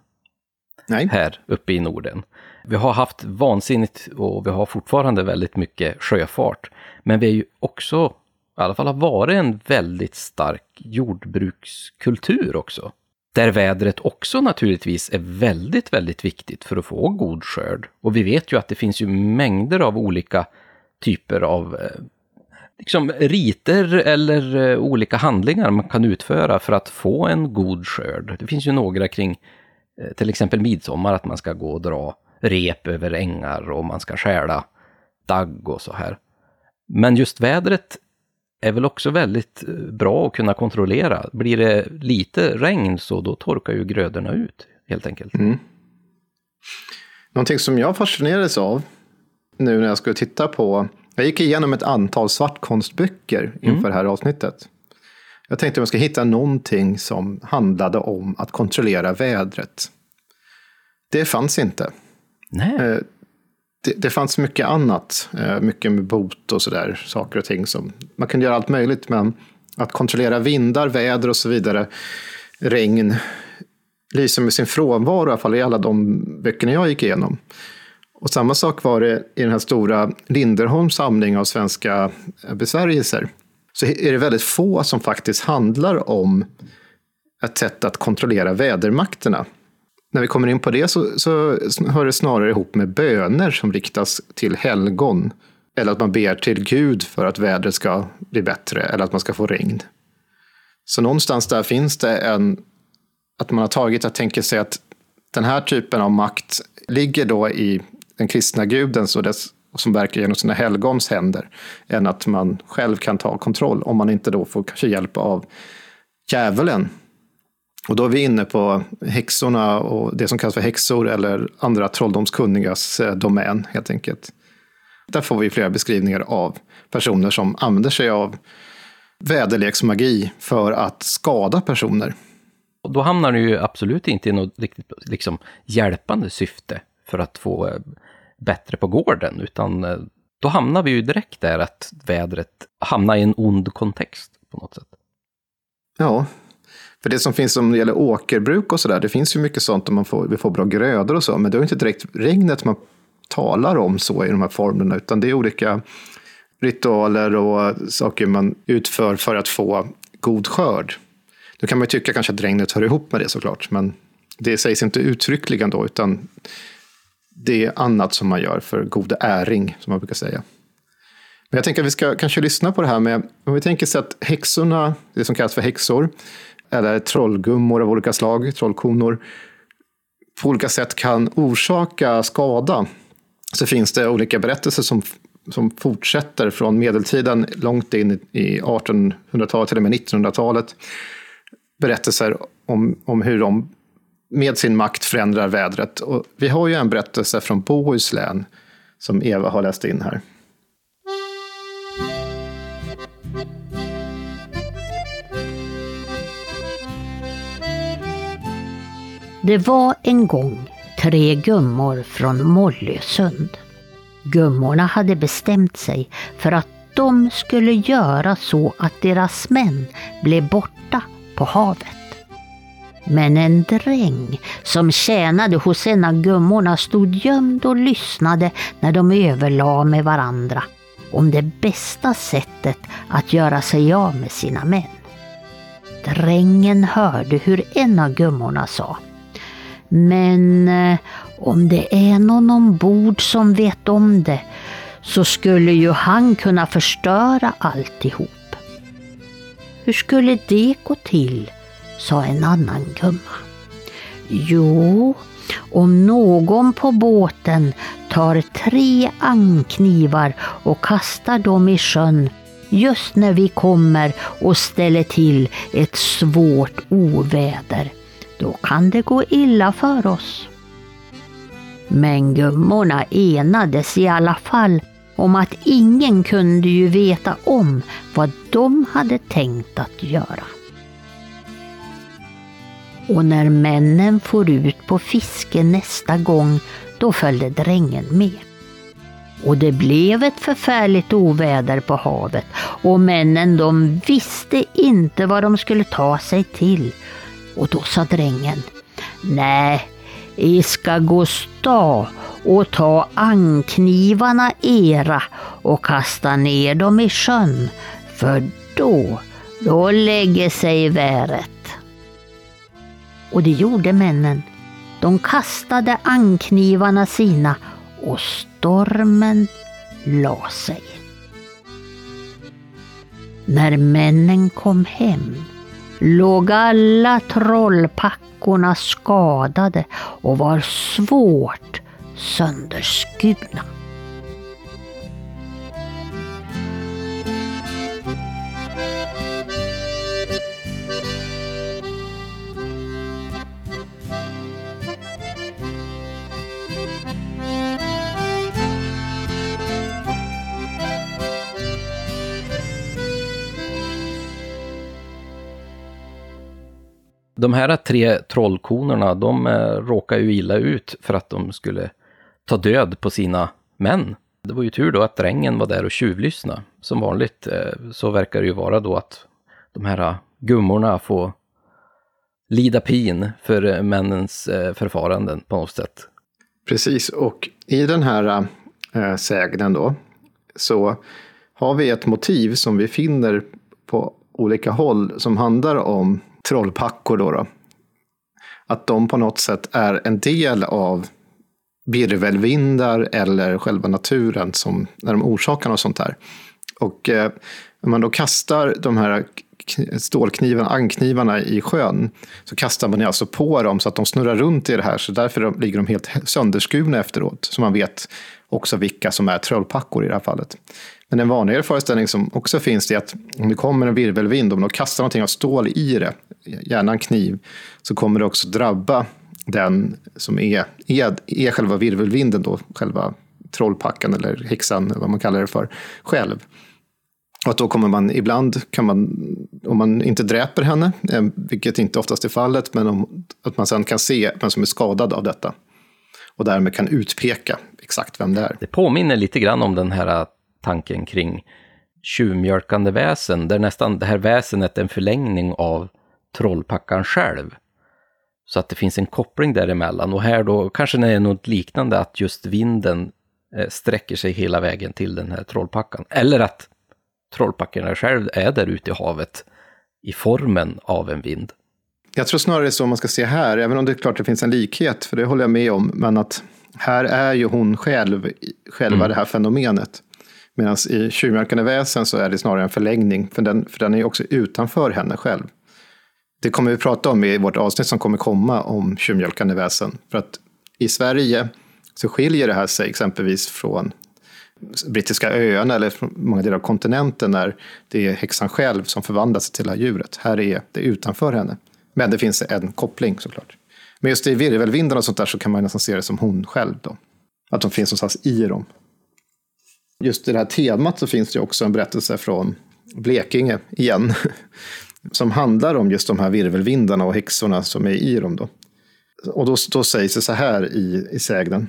Nej. här uppe i Norden. Vi har haft vansinnigt och vi har fortfarande väldigt mycket sjöfart. Men vi är ju också, i alla fall har varit en väldigt stark jordbrukskultur också. Där vädret också naturligtvis är väldigt, väldigt viktigt för att få god skörd. Och vi vet ju att det finns ju mängder av olika typer av eh, liksom, riter eller eh, olika handlingar man kan utföra för att få en god skörd. Det finns ju några kring eh, till exempel midsommar, att man ska gå och dra rep över ängar och man ska stjäla dagg och så här. Men just vädret är väl också väldigt bra att kunna kontrollera. Blir det lite regn så då torkar ju grödorna ut helt enkelt. Mm. Någonting som jag fascinerades av nu när jag skulle titta på jag gick igenom ett antal svartkonstböcker inför mm. det här avsnittet. Jag tänkte att jag ska hitta någonting som handlade om att kontrollera vädret. Det fanns inte. Nej. Det, det fanns mycket annat, eh, mycket med bot och sådär, saker och ting som man kunde göra allt möjligt, men att kontrollera vindar, väder och så vidare, regn, lyser med sin frånvaro, i alla fall i alla de böckerna jag gick igenom. Och samma sak var det i den här stora Linderholms samling av svenska eh, besvärjelser. Så är det väldigt få som faktiskt handlar om ett sätt att kontrollera vädermakterna. När vi kommer in på det så, så hör det snarare ihop med böner som riktas till helgon. Eller att man ber till Gud för att vädret ska bli bättre eller att man ska få regn. Så någonstans där finns det en, att man har tagit, att tänka sig att den här typen av makt ligger då i den kristna guden och dess, som verkar genom sina helgons händer, än att man själv kan ta kontroll, om man inte då får kanske hjälp av djävulen. Och då är vi inne på häxorna och det som kallas för häxor eller andra trolldomskunnigas eh, domän helt enkelt. Där får vi flera beskrivningar av personer som använder sig av väderleksmagi för att skada personer. Och då hamnar du ju absolut inte i något riktigt liksom, hjälpande syfte för att få eh, bättre på gården, utan eh, då hamnar vi ju direkt där att vädret hamnar i en ond kontext på något sätt. Ja, för det som finns som gäller åkerbruk och sådär, det finns ju mycket sånt om man får, vi får bra grödor och så, men det är inte direkt regnet man talar om så i de här formlerna, utan det är olika ritualer och saker man utför för att få god skörd. Då kan man ju tycka kanske att regnet hör ihop med det såklart, men det sägs inte uttryckligen då, utan det är annat som man gör för god äring, som man brukar säga. Men jag tänker att vi ska kanske lyssna på det här med, om vi tänker sig att häxorna, det som kallas för häxor, eller trollgummor av olika slag, trollkonor, på olika sätt kan orsaka skada. Så finns det olika berättelser som, som fortsätter från medeltiden långt in i 1800-talet, till och med 1900-talet. Berättelser om, om hur de med sin makt förändrar vädret. Och vi har ju en berättelse från Bohuslän som Eva har läst in här. Det var en gång tre gummor från Mollösund. Gummorna hade bestämt sig för att de skulle göra så att deras män blev borta på havet. Men en dräng som tjänade hos en av gummorna stod gömd och lyssnade när de överlade med varandra om det bästa sättet att göra sig av med sina män. Drängen hörde hur en av gummorna sa men eh, om det är någon ombord som vet om det så skulle ju han kunna förstöra alltihop. Hur skulle det gå till? sa en annan gumma. Jo, om någon på båten tar tre anknivar och kastar dem i sjön just när vi kommer och ställer till ett svårt oväder, då kan det gå illa för oss. Men gummorna enades i alla fall om att ingen kunde ju veta om vad de hade tänkt att göra. Och när männen for ut på fiske nästa gång, då följde drängen med. Och det blev ett förfärligt oväder på havet och männen de visste inte vad de skulle ta sig till. Och då sa drängen, nej, I ska gå sta och ta anknivarna era och kasta ner dem i sjön, för då, då lägger sig väret. Och det gjorde männen. De kastade anknivarna sina och stormen la sig. När männen kom hem låg alla trollpackorna skadade och var svårt sönderskurna. De här tre trollkonorna, de eh, råkade råkar ju illa ut för att de skulle ta död på sina män. Det var ju tur då att drängen var där och tjuvlyssnade. Som vanligt eh, så verkar det ju vara då att de här gummorna får lida pin för eh, männens förfaranden på något sätt. Precis, och i den här äh, sägnen då så har vi ett motiv som vi finner på olika håll som handlar om trollpackor. Då, då Att de på något sätt är en del av virvelvindar eller själva naturen som, när de orsakar något sånt här. Och eh, om man då kastar de här stålknivarna, anknivarna i sjön, så kastar man alltså på dem så att de snurrar runt i det här. Så därför ligger de helt sönderskurna efteråt. Så man vet också vilka som är trollpackor i det här fallet. Men en vanligare föreställning som också finns är att om det kommer en virvelvind, om de kastar någonting av stål i det, gärna en kniv, så kommer det också drabba den som är, är, är själva virvelvinden, då, själva trollpackan eller häxan, vad man kallar det för, själv. Och att då kommer man ibland, kan man, om man inte dräper henne, eh, vilket inte oftast är fallet, men om, att man sen kan se vem som är skadad av detta. Och därmed kan utpeka exakt vem det är. Det påminner lite grann om den här eh, tanken kring tjuvmjölkande väsen, där nästan det här väsenet är en förlängning av trollpackan själv. Så att det finns en koppling däremellan. Och här då kanske det är något liknande, att just vinden eh, sträcker sig hela vägen till den här trollpackan. Eller att trollpackorna själv är där ute i havet i formen av en vind. Jag tror snarare det är så man ska se här, även om det är klart det finns en likhet, för det håller jag med om, men att här är ju hon själv, själva mm. det här fenomenet. Medan i Tjuvmjölkande väsen så är det snarare en förlängning, för den, för den är också utanför henne själv. Det kommer vi prata om i vårt avsnitt som kommer komma om tjuvmjölkande väsen. För att i Sverige så skiljer det här sig exempelvis från brittiska öarna eller från många delar av kontinenten när det är häxan själv som förvandlas till det här djuret. Här är det utanför henne. Men det finns en koppling såklart. Men just i virvelvindarna och sånt där så kan man nästan se det som hon själv då. Att de finns någonstans i dem. Just i det här temat så finns det också en berättelse från Blekinge igen. Som handlar om just de här virvelvindarna och häxorna som är i dem. Då. Och då, då sägs det så här i, i sägnen.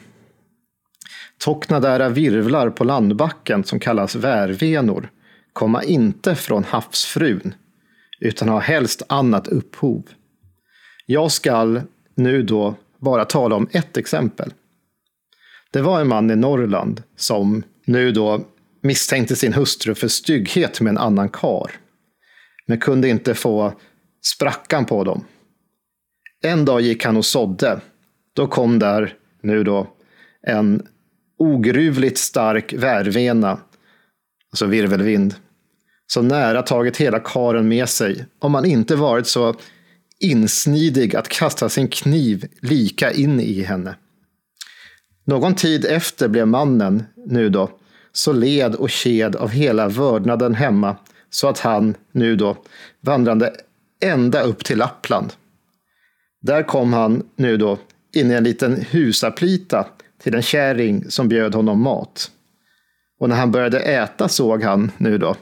Tocknadära virvlar på landbacken som kallas värvenor komma inte från havsfrun, utan har helst annat upphov. Jag skall nu då bara tala om ett exempel. Det var en man i Norrland som nu då misstänkte sin hustru för stygghet med en annan kar. Men kunde inte få sprackan på dem. En dag gick han och sådde. Då kom där nu då en ogruvligt stark värvena, alltså virvelvind, så nära tagit hela karen med sig om man inte varit så insnidig att kasta sin kniv lika in i henne. Någon tid efter blev mannen, nu då, så led och ked av hela vördnaden hemma så att han, nu då, vandrade ända upp till Lappland. Där kom han nu då in i en liten husaplita till en kärring som bjöd honom mat. Och när han började äta såg han nu då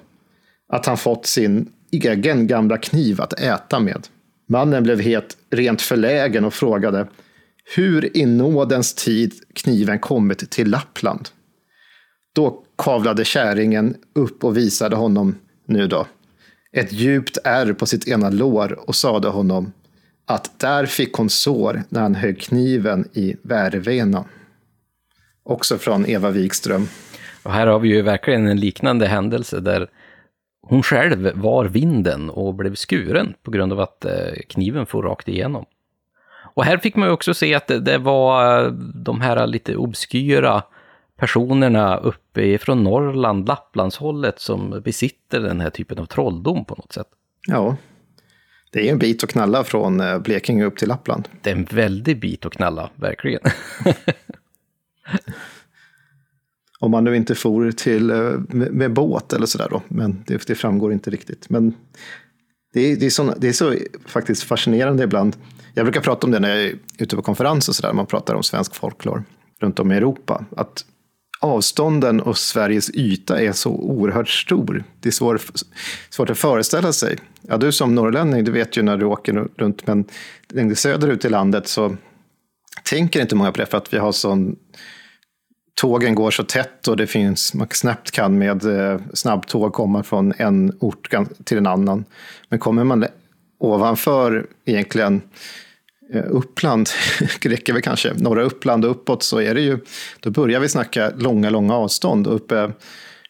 att han fått sin egen gamla kniv att äta med. Mannen blev helt rent förlägen och frågade hur i nådens tid kniven kommit till Lappland. Då kavlade kärringen upp och visade honom nu då ett djupt ärr på sitt ena lår och sade honom att där fick hon sår när han högg kniven i värvenan. Också från Eva Wikström. Och här har vi ju verkligen en liknande händelse där hon själv var vinden och blev skuren på grund av att eh, kniven for rakt igenom. Och här fick man ju också se att det, var eh, de här lite obskyra personerna uppe från Norrland, Lapplandshållet som besitter den här typen av trolldom på något sätt. Ja, det är en bit att knalla från eh, Blekinge upp till Lappland. Det är en väldig bit att knalla, verkligen. Om man nu inte for till, eh, med, med båt eller sådär då, men det, det, framgår inte riktigt. Men det är, det, är såna, det är så faktiskt fascinerande ibland. Jag brukar prata om det när jag är ute på konferens och sådär, man pratar om svensk folklore runt om i Europa. Att avstånden och Sveriges yta är så oerhört stor. Det är svår, svårt att föreställa sig. Ja, du som norrlänning, du vet ju när du åker runt, men längre söderut i landet så tänker inte många på det för att vi har sån tågen går så tätt och det finns, man snabbt kan med eh, snabbtåg komma från en ort till en annan. Men kommer man ovanför egentligen Eh, Uppland, räcker väl kanske, norra Uppland och uppåt så är det ju, då börjar vi snacka långa, långa avstånd. Uppe,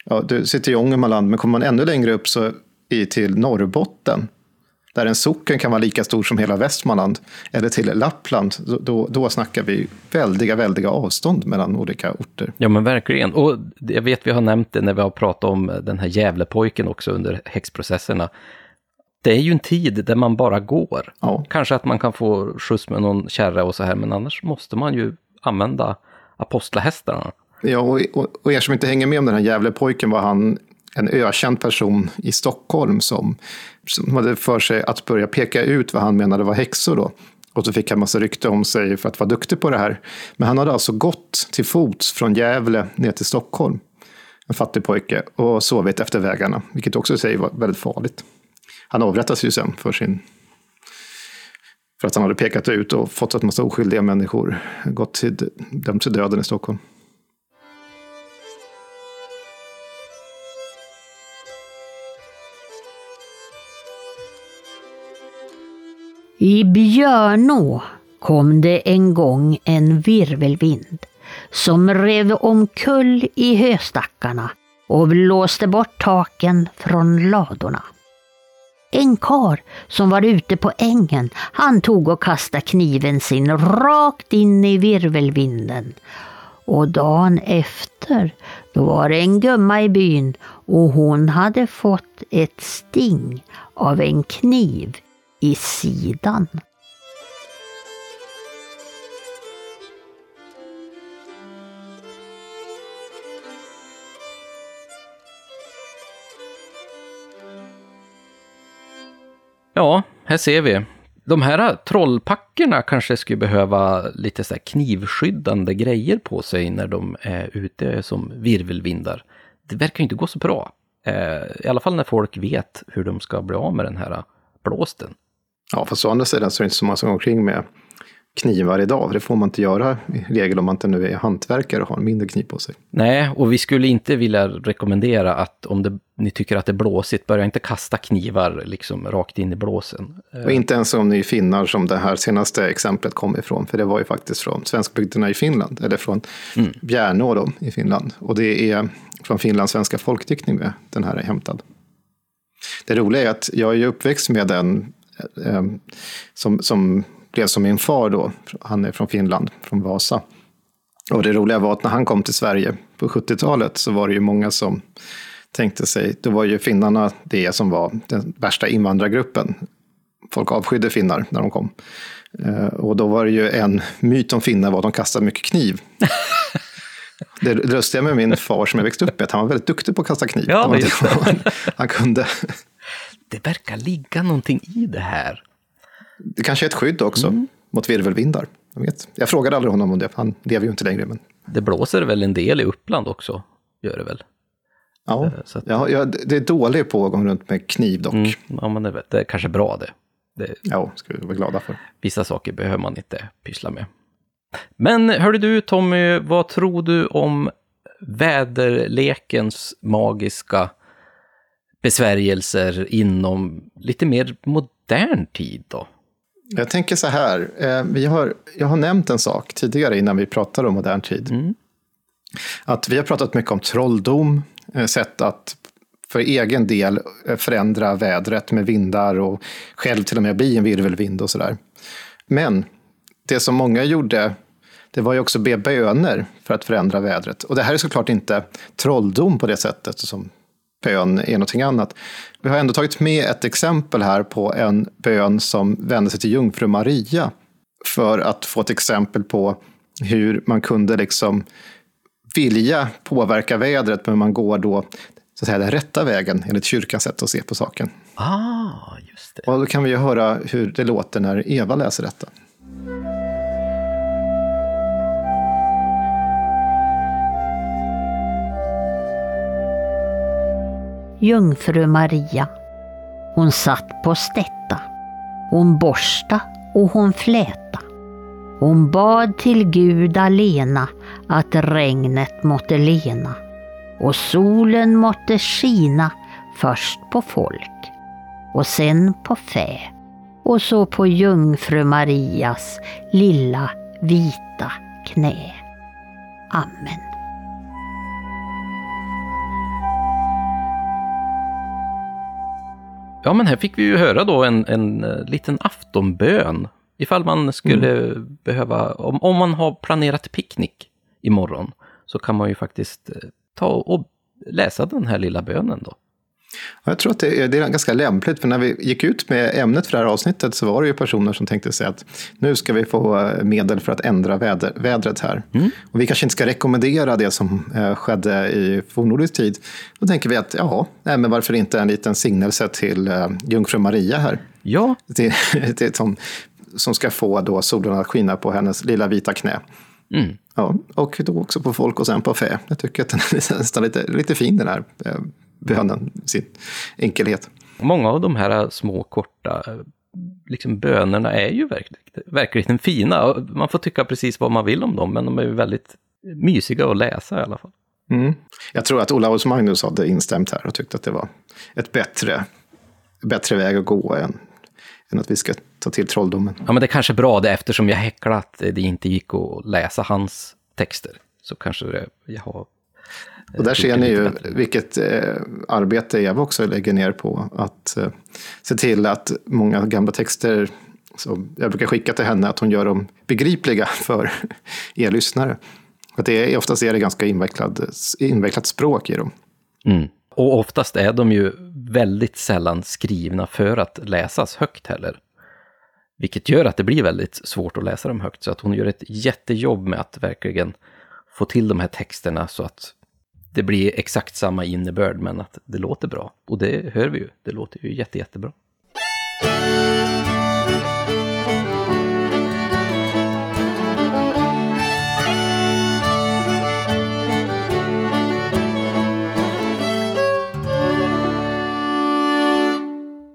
ja, du sitter i Ångermanland, men kommer man ännu längre upp så i, till Norrbotten där en socken kan vara lika stor som hela Västmanland, eller till Lappland, då, då snackar vi väldiga, väldiga avstånd mellan olika orter. Ja, men verkligen. Och jag vet vi har nämnt det när vi har pratat om den här Gävlepojken också under häxprocesserna. Det är ju en tid där man bara går. Ja. Kanske att man kan få skjuts med någon kärra och så här, men annars måste man ju använda apostlahästarna. Ja, och, och, och er som inte hänger med om den här Gävlepojken var han en ökänd person i Stockholm som, som hade för sig att börja peka ut vad han menade var häxor. Då. Och så fick han massa rykte om sig för att vara duktig på det här. Men han hade alltså gått till fots från Gävle ner till Stockholm, en fattig pojke, och sovit efter vägarna, vilket också i sig var väldigt farligt. Han avrättas ju sen för sin för att han hade pekat ut och fått en massa oskyldiga människor gått till, dömt till döden i Stockholm. I Björnå kom det en gång en virvelvind som rev omkull i höstackarna och blåste bort taken från ladorna. En kar som var ute på ängen, han tog och kastade kniven sin rakt in i virvelvinden. Och dagen efter, då var det en gumma i byn och hon hade fått ett sting av en kniv i sidan. Ja, här ser vi. De här trollpackerna kanske skulle behöva lite så knivskyddande grejer på sig när de är ute som virvelvindar. Det verkar ju inte gå så bra. Eh, I alla fall när folk vet hur de ska bli av med den här blåsten. Ja, fast å andra sidan så är det inte så många som går omkring med knivar idag. För det får man inte göra i regel om man inte nu är hantverkare och har en mindre kniv på sig. Nej, och vi skulle inte vilja rekommendera att om det, ni tycker att det är blåsigt, börja inte kasta knivar liksom rakt in i blåsen. Och inte ens om ni är finnar som det här senaste exemplet kom ifrån. För det var ju faktiskt från svenskbygderna i Finland, eller från mm. Bjärnå då, i Finland. Och det är från Finlands svenska folkdiktning den här är hämtad. Det roliga är att jag är uppväxt med den eh, som, som blev som min far då. Han är från Finland, från Vasa. Och det roliga var att när han kom till Sverige på 70-talet så var det ju många som tänkte sig, då var ju finnarna det som var den värsta invandrargruppen. Folk avskydde finnar när de kom. Eh, och då var det ju en myt om finnar var att de kastade mycket kniv. Det lustiga med min far som jag växte upp med, att han var väldigt duktig på att kasta kniv. Ja, han, han kunde det verkar ligga någonting i det här. Det kanske är ett skydd också mm. mot virvelvindar. Jag, vet. jag frågade aldrig honom om det, han lever ju inte längre. Men det blåser väl en del i Uppland också, gör det väl? Ja, eh, att, ja, ja det är dåligt på att gå runt med kniv dock. Mm, ja, men det, det är kanske bra det. det. Ja, ska vi vara glada för. Vissa saker behöver man inte pyssla med. Men hörde du Tommy, vad tror du om väderlekens magiska besvärjelser inom lite mer modern tid då? Jag tänker så här, eh, vi har, jag har nämnt en sak tidigare innan vi pratade om modern tid. Mm. Att vi har pratat mycket om trolldom, eh, sätt att för egen del eh, förändra vädret med vindar och själv till och med bli en virvelvind och sådär. Men det som många gjorde, det var ju också be böner för att förändra vädret. Och det här är såklart inte trolldom på det sättet som bön är någonting annat. Vi har ändå tagit med ett exempel här på en bön som vände sig till jungfru Maria för att få ett exempel på hur man kunde liksom vilja påverka vädret, men man går då så att säga, den rätta vägen enligt kyrkans sätt att se på saken. Ah, just det. Och då kan vi ju höra hur det låter när Eva läser detta. Jungfru Maria. Hon satt på stätta. Hon borsta och hon fläta. Hon bad till Gud alena att regnet måtte lena och solen måtte skina först på folk och sen på fä och så på jungfru Marias lilla vita knä. Amen. Ja, men här fick vi ju höra då en, en uh, liten aftonbön. Ifall man skulle mm. behöva, om, om man har planerat picknick imorgon, så kan man ju faktiskt uh, ta och läsa den här lilla bönen då. Jag tror att det är, det är ganska lämpligt, för när vi gick ut med ämnet för det här avsnittet så var det ju personer som tänkte sig att nu ska vi få eh, medel för att ändra väder, vädret här. Mm. Och vi kanske inte ska rekommendera det som eh, skedde i fornnordisk tid. Då tänker vi att ja, nej, men varför inte en liten signelse till eh, jungfru Maria här? Ja. Till, till, som, som ska få då solen att skina på hennes lilla vita knä. Mm. Ja, och då också på folk och sen på fä. Jag tycker att den är nästan lite, lite fin den här eh, bönen, sin enkelhet. Många av de här små korta liksom bönerna är ju verkligen, verkligen fina. Man får tycka precis vad man vill om dem, men de är ju väldigt mysiga att läsa i alla fall. Mm. Jag tror att Olaus Magnus hade instämt här och tyckte att det var ett bättre, bättre väg att gå än, än att vi ska ta till trolldomen. Ja, men det är kanske bra det eftersom jag häcklade att det inte gick att läsa hans texter. Så kanske det, jag har och där ser ni ju vilket eh, arbete Eva också lägger ner på att eh, se till att många gamla texter, så jag brukar skicka till henne, att hon gör dem begripliga för er lyssnare. Att det är, oftast är det ganska invecklat, invecklat språk i dem. Mm. Och oftast är de ju väldigt sällan skrivna för att läsas högt heller. Vilket gör att det blir väldigt svårt att läsa dem högt. Så att hon gör ett jättejobb med att verkligen få till de här texterna så att det blir exakt samma innebörd men att det låter bra. Och det hör vi ju, det låter ju jätte, jättebra.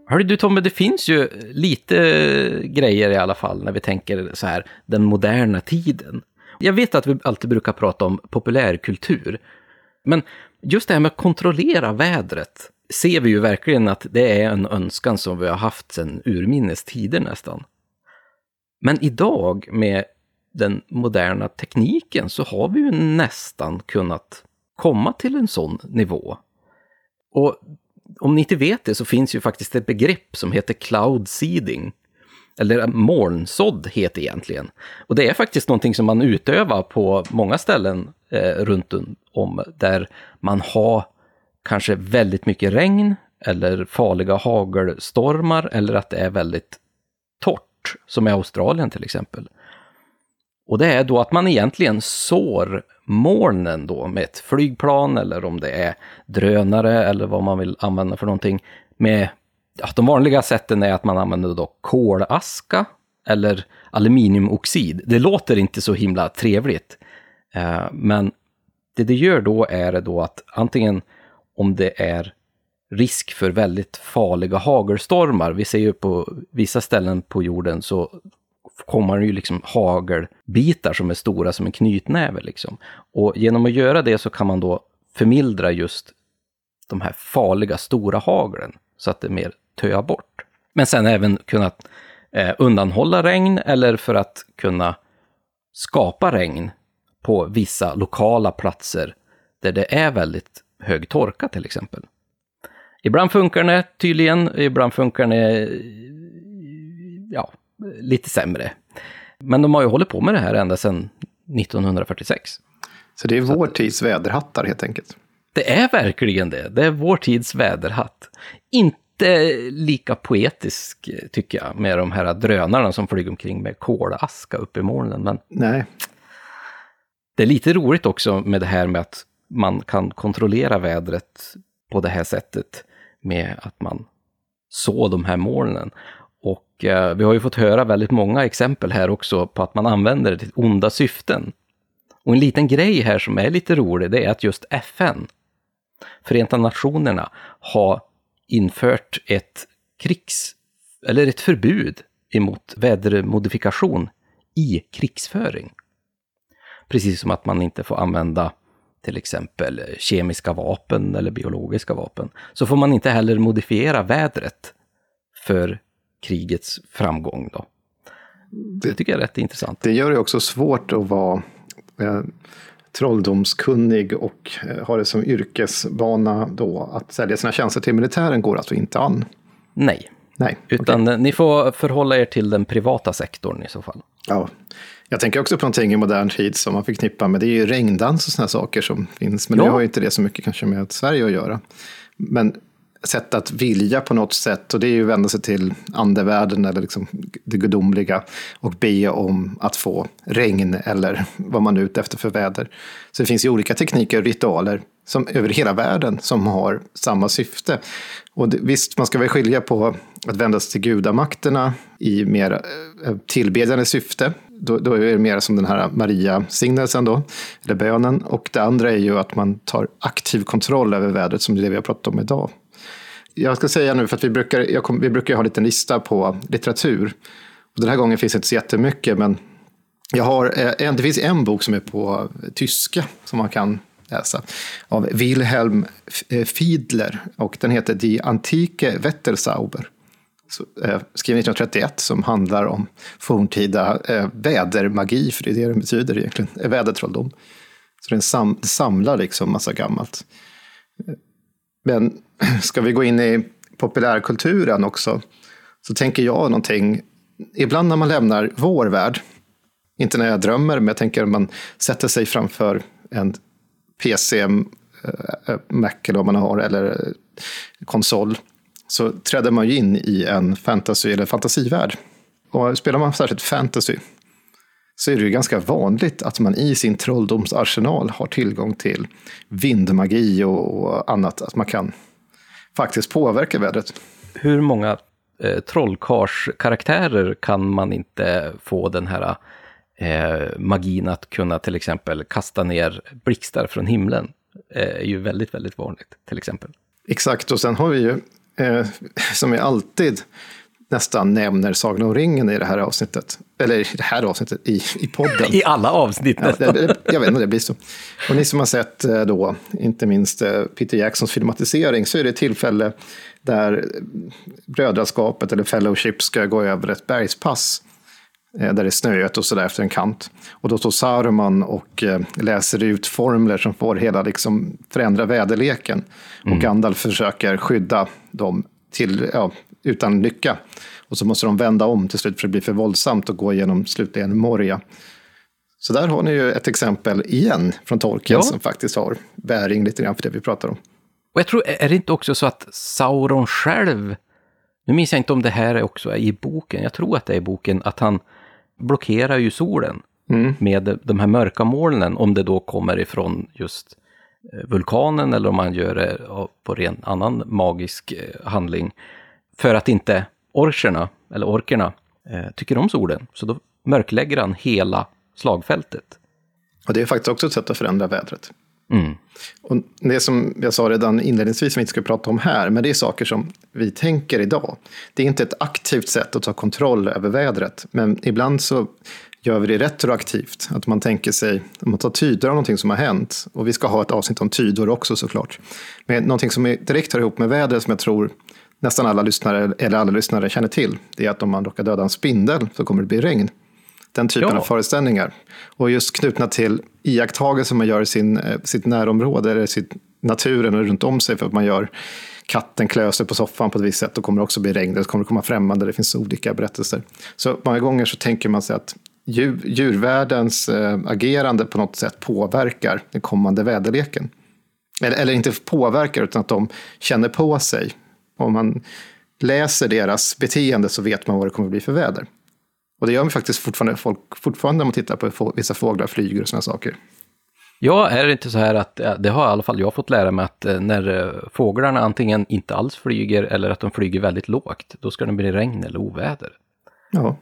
Hörru du Tommy, det finns ju lite grejer i alla fall när vi tänker så här, den moderna tiden. Jag vet att vi alltid brukar prata om populärkultur, men just det här med att kontrollera vädret ser vi ju verkligen att det är en önskan som vi har haft sedan urminnes tider nästan. Men idag med den moderna tekniken så har vi ju nästan kunnat komma till en sån nivå. Och om ni inte vet det så finns ju faktiskt ett begrepp som heter cloud seeding. Eller eh, molnsådd heter det egentligen. Och det är faktiskt någonting som man utövar på många ställen eh, runt om där man har kanske väldigt mycket regn eller farliga hagelstormar eller att det är väldigt torrt, som i Australien till exempel. Och det är då att man egentligen sår molnen då med ett flygplan eller om det är drönare eller vad man vill använda för någonting. Med, de vanliga sätten är att man använder då kolaska eller aluminiumoxid. Det låter inte så himla trevligt. Eh, men det det gör då är då att antingen om det är risk för väldigt farliga hagelstormar, vi ser ju på vissa ställen på jorden så kommer det ju liksom hagelbitar som är stora som en knytnäve. Liksom. Och genom att göra det så kan man då förmildra just de här farliga stora haglen så att det mer töar bort. Men sen även kunna eh, undanhålla regn eller för att kunna skapa regn på vissa lokala platser där det är väldigt hög torka till exempel. Ibland funkar det tydligen, ibland funkar det ja, lite sämre. Men de har ju hållit på med det här ända sedan 1946. Så det är vår tids väderhattar helt enkelt? Det är verkligen det. Det är vår tids väderhatt. Inte lika poetisk, tycker jag, med de här drönarna som flyger omkring med kolaska uppe i molnen. Men Nej. Det är lite roligt också med det här med att man kan kontrollera vädret på det här sättet med att man så de här molnen. Och eh, vi har ju fått höra väldigt många exempel här också på att man använder det till onda syften. Och en liten grej här som är lite rolig, det är att just FN, Förenta Nationerna, har infört ett krigs, eller ett förbud emot vädermodifikation i krigsföring. Precis som att man inte får använda till exempel kemiska vapen eller biologiska vapen, så får man inte heller modifiera vädret för krigets framgång. Då. Det tycker jag är rätt intressant. Det gör det också svårt att vara eh, trolldomskunnig och eh, ha det som yrkesbana då. Att sälja sina tjänster till militären går alltså inte an. Nej. Nej, Utan okay. ni får förhålla er till den privata sektorn i så fall. Ja, jag tänker också på någonting i modern tid som man förknippar med, det är ju regndans och sådana saker som finns. Men ja. det har ju inte det så mycket kanske med Sverige att göra. Men sätt att vilja på något sätt, och det är ju att vända sig till andevärlden eller liksom det gudomliga och be om att få regn eller vad man är ute efter för väder. Så det finns ju olika tekniker och ritualer som, över hela världen som har samma syfte. Och det, visst, man ska väl skilja på att vända sig till gudamakterna i mer eh, tillbedjande syfte. Då, då, är det mer som den här Maria-signelsen då, eller bönen. Och det andra är ju att man tar aktiv kontroll över vädret som det vi har pratat om idag. Jag ska säga nu, för att vi brukar, kom, vi brukar ha en liten lista på litteratur. Och den här gången finns det inte så jättemycket, men jag har, eh, det finns en bok som är på tyska som man kan läsa av Wilhelm eh, Fiedler och den heter Die Antike Wettersauber. Eh, skriven 1931 som handlar om forntida eh, vädermagi, för det är det det betyder egentligen, vädertrolldom. Så den samlar liksom massa gammalt. Men ska vi gå in i populärkulturen också, så tänker jag någonting, ibland när man lämnar vår värld, inte när jag drömmer, men jag tänker att man sätter sig framför en PC, eh, eh, Mac eller vad man har, eller eh, konsol, så träder man ju in i en fantasy eller fantasivärld. Och spelar man särskilt fantasy så är det ju ganska vanligt att man i sin trolldomsarsenal har tillgång till vindmagi och, annat. Att man kan faktiskt påverka vädret. Hur många eh, trollkarlskaraktärer kan man inte få den här eh, magin att kunna till exempel kasta ner blixtar från himlen? Eh, är ju väldigt, väldigt vanligt till exempel. Exakt, och sen har vi ju, eh, som vi alltid nästan nämner Sagan om ringen i det här avsnittet. Eller i det här avsnittet, i, i podden. I alla avsnitt ja, det, Jag vet inte, det blir så. Och ni som har sett eh, då, inte minst eh, Peter Jacksons filmatisering, så är det ett tillfälle där brödraskapet eller fellowship ska gå över ett bergspass. Eh, där det är snöigt och sådär efter en kant. Och då står Saruman och läser ut formler som får hela liksom förändra väderleken. Mm. Och Gandalf försöker skydda dem till, ja, utan lycka. Och så måste de vända om till slut för det blir för våldsamt att gå igenom slutligen Moria. Så där har ni ju ett exempel igen från Tolkien ja. som faktiskt har bäring lite grann för det vi pratar om. Och jag tror, är det inte också så att Sauron själv, nu minns jag inte om det här är också i boken, jag tror att det är i boken, att han blockerar ju solen mm. med de här mörka molnen, om det då kommer ifrån just eh, vulkanen eller om man gör det på ren annan magisk eh, handling. För att inte orcherna, eller orkerna, eh, tycker om solen. Så då mörklägger han hela slagfältet. Och det är faktiskt också ett sätt att förändra vädret. Mm. Och det som jag sa redan inledningsvis som vi inte ska prata om här, men det är saker som vi tänker idag. Det är inte ett aktivt sätt att ta kontroll över vädret, men ibland så gör vi det retroaktivt. Att man tänker sig, om man tar tydor av någonting som har hänt, och vi ska ha ett avsnitt om tydor också såklart. Men någonting som är direkt hör ihop med vädret som jag tror nästan alla lyssnare, eller alla lyssnare känner till, det är att om man råkar döda en spindel så kommer det bli regn. Den typen ja. av föreställningar. Och just knutna till iakttagelser man gör i sin, eh, sitt närområde, eller sitt naturen och runt om sig för att man gör katten klöser på soffan på ett visst sätt, då kommer det också bli regn, det kommer komma främmande, det finns olika berättelser. Så många gånger så tänker man sig att djur, djurvärldens äh, agerande på något sätt påverkar den kommande väderleken. Eller, eller inte påverkar, utan att de känner på sig. Om man läser deras beteende så vet man vad det kommer att bli för väder. Och det gör man faktiskt fortfarande, folk, fortfarande när man tittar på vissa fåglar flyger och sådana saker. Ja, är det inte så här att, det har i alla fall jag fått lära mig att eh, när eh, fåglarna antingen inte alls flyger eller att de flyger väldigt lågt, då ska det bli regn eller oväder. Ja.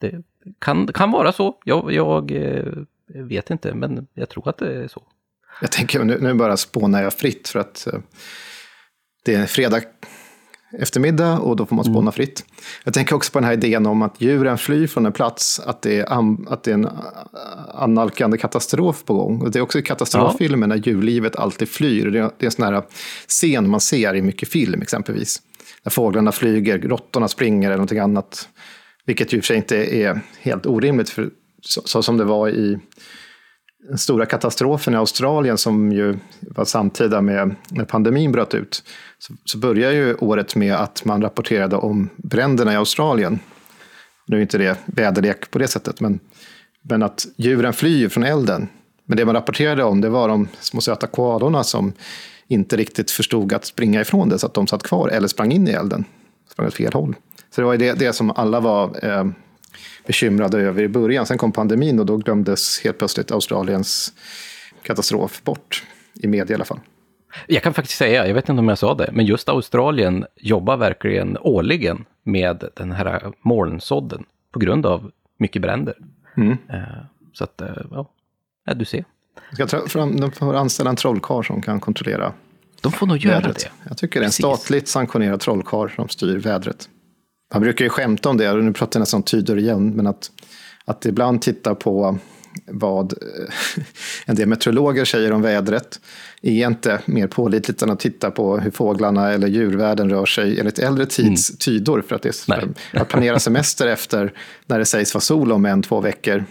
Det kan, kan vara så. Jag, jag eh, vet inte, men jag tror att det är så. Jag tänker, nu, nu bara spånar jag fritt för att det är fredag eftermiddag och då får man spåna mm. fritt. Jag tänker också på den här idén om att djuren flyr från en plats, att det är, att det är en annalkande katastrof på gång. Och det är också i katastroffilmer ja. när djurlivet alltid flyr. Det är, det är en sån här scen man ser i mycket film exempelvis. När fåglarna flyger, råttorna springer eller någonting annat. Vilket ju för sig inte är helt orimligt, för så, så som det var i den stora katastrofen i Australien som ju var samtida med när pandemin bröt ut, så, så började ju året med att man rapporterade om bränderna i Australien. Nu är inte det väderlek på det sättet, men, men att djuren flyr från elden. Men det man rapporterade om det var de små söta koalorna som inte riktigt förstod att springa ifrån det, så att de satt kvar eller sprang in i elden. Sprang åt fel håll. Så det var det, det som alla var eh, bekymrade över i början. Sen kom pandemin och då glömdes helt plötsligt Australiens katastrof bort, i media i alla fall. Jag kan faktiskt säga, jag vet inte om jag sa det, men just Australien jobbar verkligen årligen med den här molnsådden på grund av mycket bränder. Mm. Eh, så att, eh, ja, du ser. De får anställa en trollkarl som kan kontrollera De får nog göra vädret. det. Jag tycker det är en Precis. statligt sanktionerad trollkarl som styr vädret. Man brukar ju skämta om det, och nu pratar jag nästan tyder igen, men att, att ibland titta på vad eh, en del meteorologer säger om vädret är inte mer pålitligt än att titta på hur fåglarna eller djurvärlden rör sig enligt äldre tids mm. tydor. För att, det, för att planera semester efter när det sägs vara sol om en, två veckor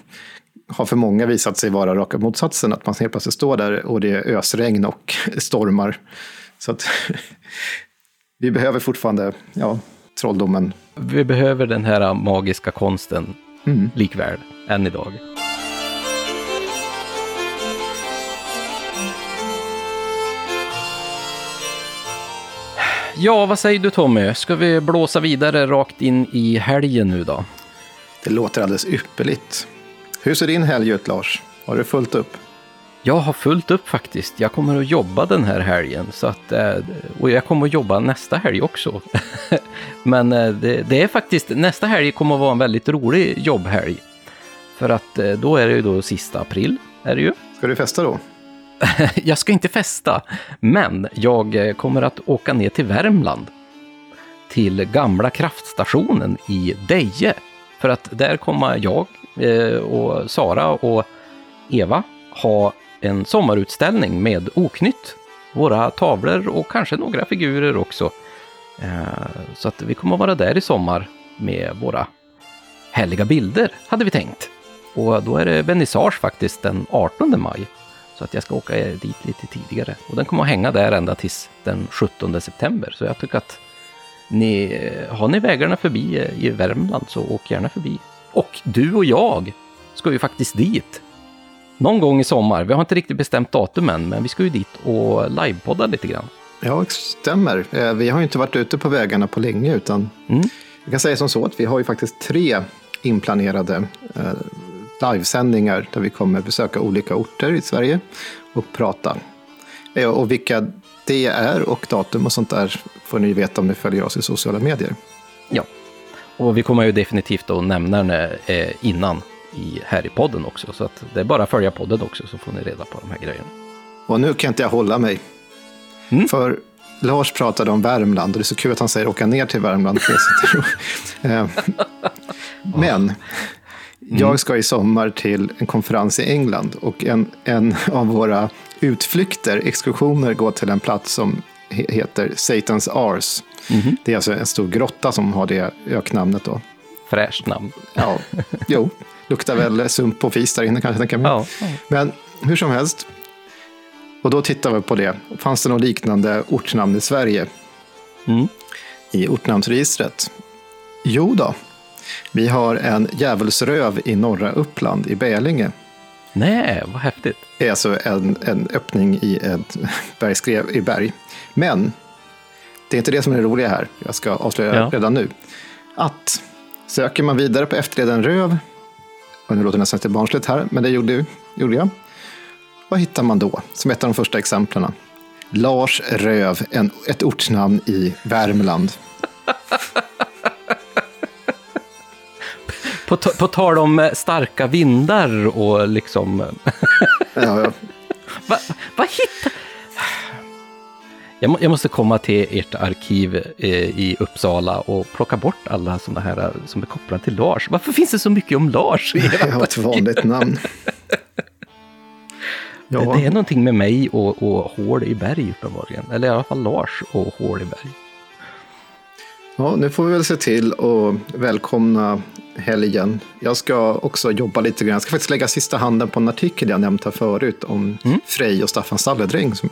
har för många visat sig vara raka motsatsen. Att man helt plötsligt står där och det är ösregn och stormar. Så att vi behöver fortfarande ja, trolldomen. Vi behöver den här magiska konsten mm. likväl, än idag. Ja, vad säger du Tommy? Ska vi blåsa vidare rakt in i helgen nu då? Det låter alldeles ypperligt. Hur ser din helg ut Lars? Har du fullt upp? Jag har fullt upp faktiskt. Jag kommer att jobba den här helgen. Så att, eh, och jag kommer att jobba nästa helg också. Men eh, det, det, är faktiskt, nästa helg kommer att vara en väldigt rolig jobbhelg. För att eh, då är det ju då sista april. Är det ju. Ska du festa då? jag ska inte festa, men jag kommer att åka ner till Värmland. Till gamla kraftstationen i Deje. För att där kommer jag och Sara och Eva ha en sommarutställning med Oknytt. Våra tavlor och kanske några figurer också. Eh, så att vi kommer att vara där i sommar med våra härliga bilder, hade vi tänkt. Och då är det vernissage faktiskt den 18 maj. Så att jag ska åka dit lite tidigare. Och den kommer att hänga där ända tills den 17 september. Så jag tycker att ni, eh, har ni vägarna förbi eh, i Värmland så åk gärna förbi. Och du och jag ska ju faktiskt dit någon gång i sommar. Vi har inte riktigt bestämt datum än, men vi ska ju dit och livepodda lite grann. Ja, det stämmer. Eh, vi har ju inte varit ute på vägarna på länge, utan mm. jag kan säga som så att vi har ju faktiskt tre inplanerade eh, livesändningar där vi kommer besöka olika orter i Sverige och prata. Eh, och vilka det är och datum och sånt där får ni veta om ni följer oss i sociala medier. Ja, och vi kommer ju definitivt att nämna det innan i, här i podden också. Så att det är bara att följa podden också så får ni reda på de här grejerna. Och nu kan inte jag hålla mig. Mm. För Lars pratade om Värmland och det är så kul att han säger åka ner till Värmland. Eh, men jag ska i sommar till en konferens i England och en, en av våra utflykter, exkursioner, går till en plats som heter Satan's Ars. Mm. Det är alltså en stor grotta som har det öknamnet då. Fräscht namn. Ja, jo. Luktar väl sump och fis där inne kanske. Tänker ja, ja. Men hur som helst. Och då tittar vi på det. Fanns det något liknande ortnamn i Sverige? Mm. I ortnamnsregistret? Jo då. Vi har en djävulsröv i norra Uppland i Bälinge. Nej, vad häftigt. Det är alltså en, en öppning i ett bergskrev i berg. Men det är inte det som är det roliga här. Jag ska avslöja ja. redan nu. Att söker man vidare på efterleden röv, och nu låter det nästan lite barnsligt här, men det gjorde, gjorde jag. Vad hittar man då, som ett av de första exemplen? Lars Röv, en, ett ortsnamn i Värmland. på, på tal om eh, starka vindar och liksom... ja, ja. Vad va hittar... Jag, jag, måste komma till ert arkiv eh, i Uppsala och plocka bort alla sådana här eh, som är kopplade till Lars. Varför finns det så mycket om Lars? Jag har ett vanligt namn. ja. det, det, är någonting med mig och, och hål i berg uppenbarligen. Eller i alla fall Lars och hål i berg. Ja, nu får vi väl se till att välkomna helgen. Jag ska också jobba lite grann. Jag ska faktiskt lägga sista handen på en artikel jag nämnt här förut om mm. Frej och Staffan Stalledräng som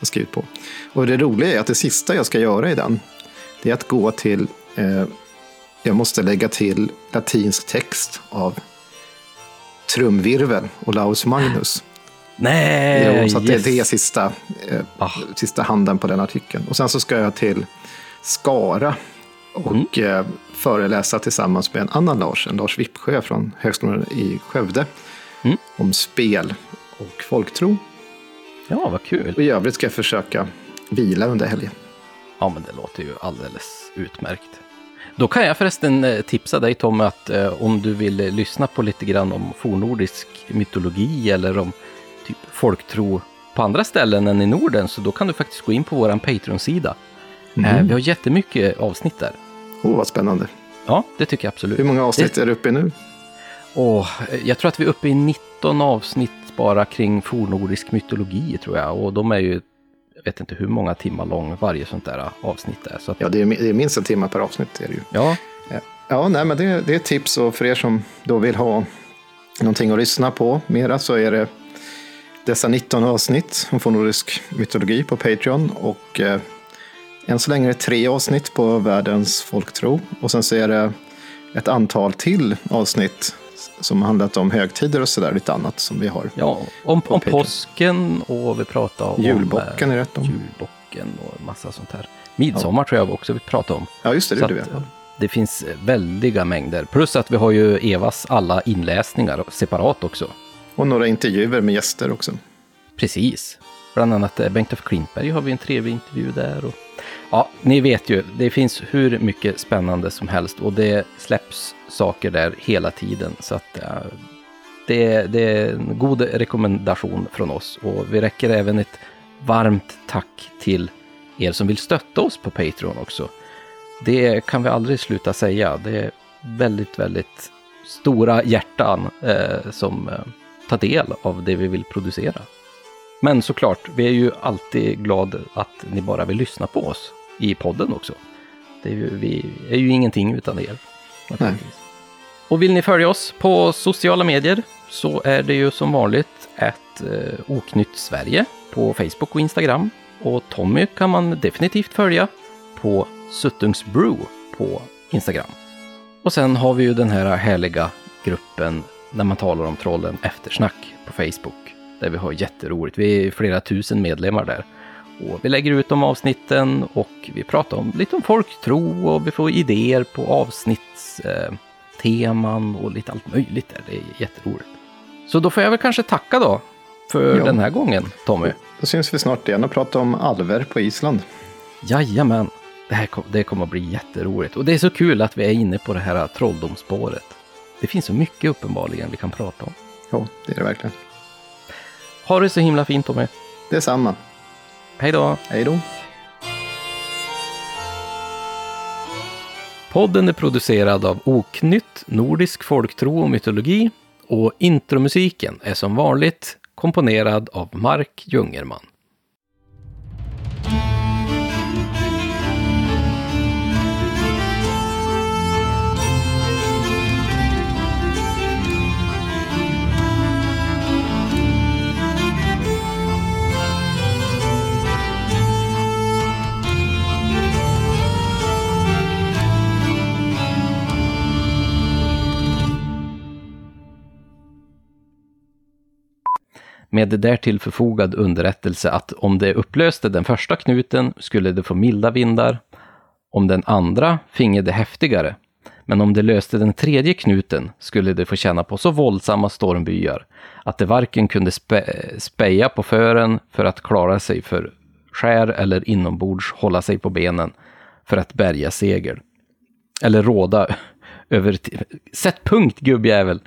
jag skrivit på. Och det roliga är att det sista jag ska göra i den, det är att gå till, eh, jag måste lägga till latinsk text av trumvirvel och Laus Magnus. Nej! Jo, så yes. det, är sista, eh, ah. sista handen på den artikeln. Och sen så ska jag till Skara och mm. eh, föreläsa tillsammans med en annan Lars, en Lars Vippsjö från Högskolan i Skövde, mm. om spel och folktro. Ja, vad kul. Och i övrigt ska jag försöka vila under helgen. Ja, men det låter ju alldeles utmärkt. Då kan jag förresten eh, tipsa dig Tom att eh, om du vill lyssna på lite grann om fornordisk mytologi eller om typ folktro på andra ställen än i Norden så då kan du faktiskt gå in på vår Patreon-sida. Mm. Eh, vi har jättemycket avsnitt där. Åh, oh, vad spännande. Ja, det tycker jag absolut. Hur många avsnitt det... är du uppe i nu? Oh, jag tror att vi är uppe i 19 avsnitt bara kring fornordisk mytologi tror jag. Och de är ju, jag vet inte hur många timmar lång varje sånt där avsnitt är. Så att... Ja, det är, det är minst en timme per avsnitt. Är det ju. Ja. Ja, nej, men det, det är ett tips och för er som då vill ha någonting att lyssna på mera så är det dessa 19 avsnitt om fornordisk mytologi på Patreon. Och eh, än så länge är det tre avsnitt på världens folktro. Och sen så är det ett antal till avsnitt som handlat om högtider och sådär, lite annat som vi har. Ja, om, om påsken och vi pratar om julbocken är rätt om. Julbocken och massa sånt här. Midsommar ja. tror jag också vi pratar om. Ja, just det, det, det, att, det finns väldiga mängder. Plus att vi har ju Evas alla inläsningar separat också. Och några intervjuer med gäster också. Precis. Bland annat eh, Bengt af Klintberg har vi en trevlig intervju där. Och, ja, ni vet ju, det finns hur mycket spännande som helst och det släpps saker där hela tiden. Så att ja, det, det, är en god rekommendation från oss och vi räcker även ett varmt tack till er som vill stötta oss på Patreon också. Det kan vi aldrig sluta säga. Det är väldigt, väldigt stora hjärtan eh, som eh, tar del av det vi vill producera. Men såklart, vi är ju alltid glada att ni bara vill lyssna på oss i podden också. Det är ju, vi är ju ingenting utan er. Och vill ni följa oss på sociala medier så är det ju som vanligt ett eh, Oknytt Sverige på Facebook och Instagram. Och Tommy kan man definitivt följa på Suttungsbrew på Instagram. Och sen har vi ju den här härliga gruppen när man talar om trollen Eftersnack på Facebook. Där vi har jätteroligt. Vi är flera tusen medlemmar där. Och vi lägger ut de avsnitten och vi pratar om, lite om folktro och vi får idéer på avsnittsteman och lite allt möjligt där. Det är jätteroligt. Så då får jag väl kanske tacka då för ja. den här gången, Tommy. Då syns vi snart igen och pratar om alver på Island. Jajamän. Det här det kommer att bli jätteroligt. Och det är så kul att vi är inne på det här trolldomsspåret. det finns så mycket uppenbarligen vi kan prata om. Ja, det är det verkligen. Ha det så himla fint Tommy. Detsamma. Hej då! Hej då! Podden är producerad av Oknytt, Nordisk folktro och mytologi och intromusiken är som vanligt komponerad av Mark Jungerman. Med därtill förfogad underrättelse att om det upplöste den första knuten skulle det få milda vindar, om den andra finge det häftigare, men om det löste den tredje knuten skulle det få känna på så våldsamma stormbyar att det varken kunde spe speja på fören för att klara sig för skär eller inombords hålla sig på benen för att bärga segel. Eller råda över... Sätt punkt gubbjävel!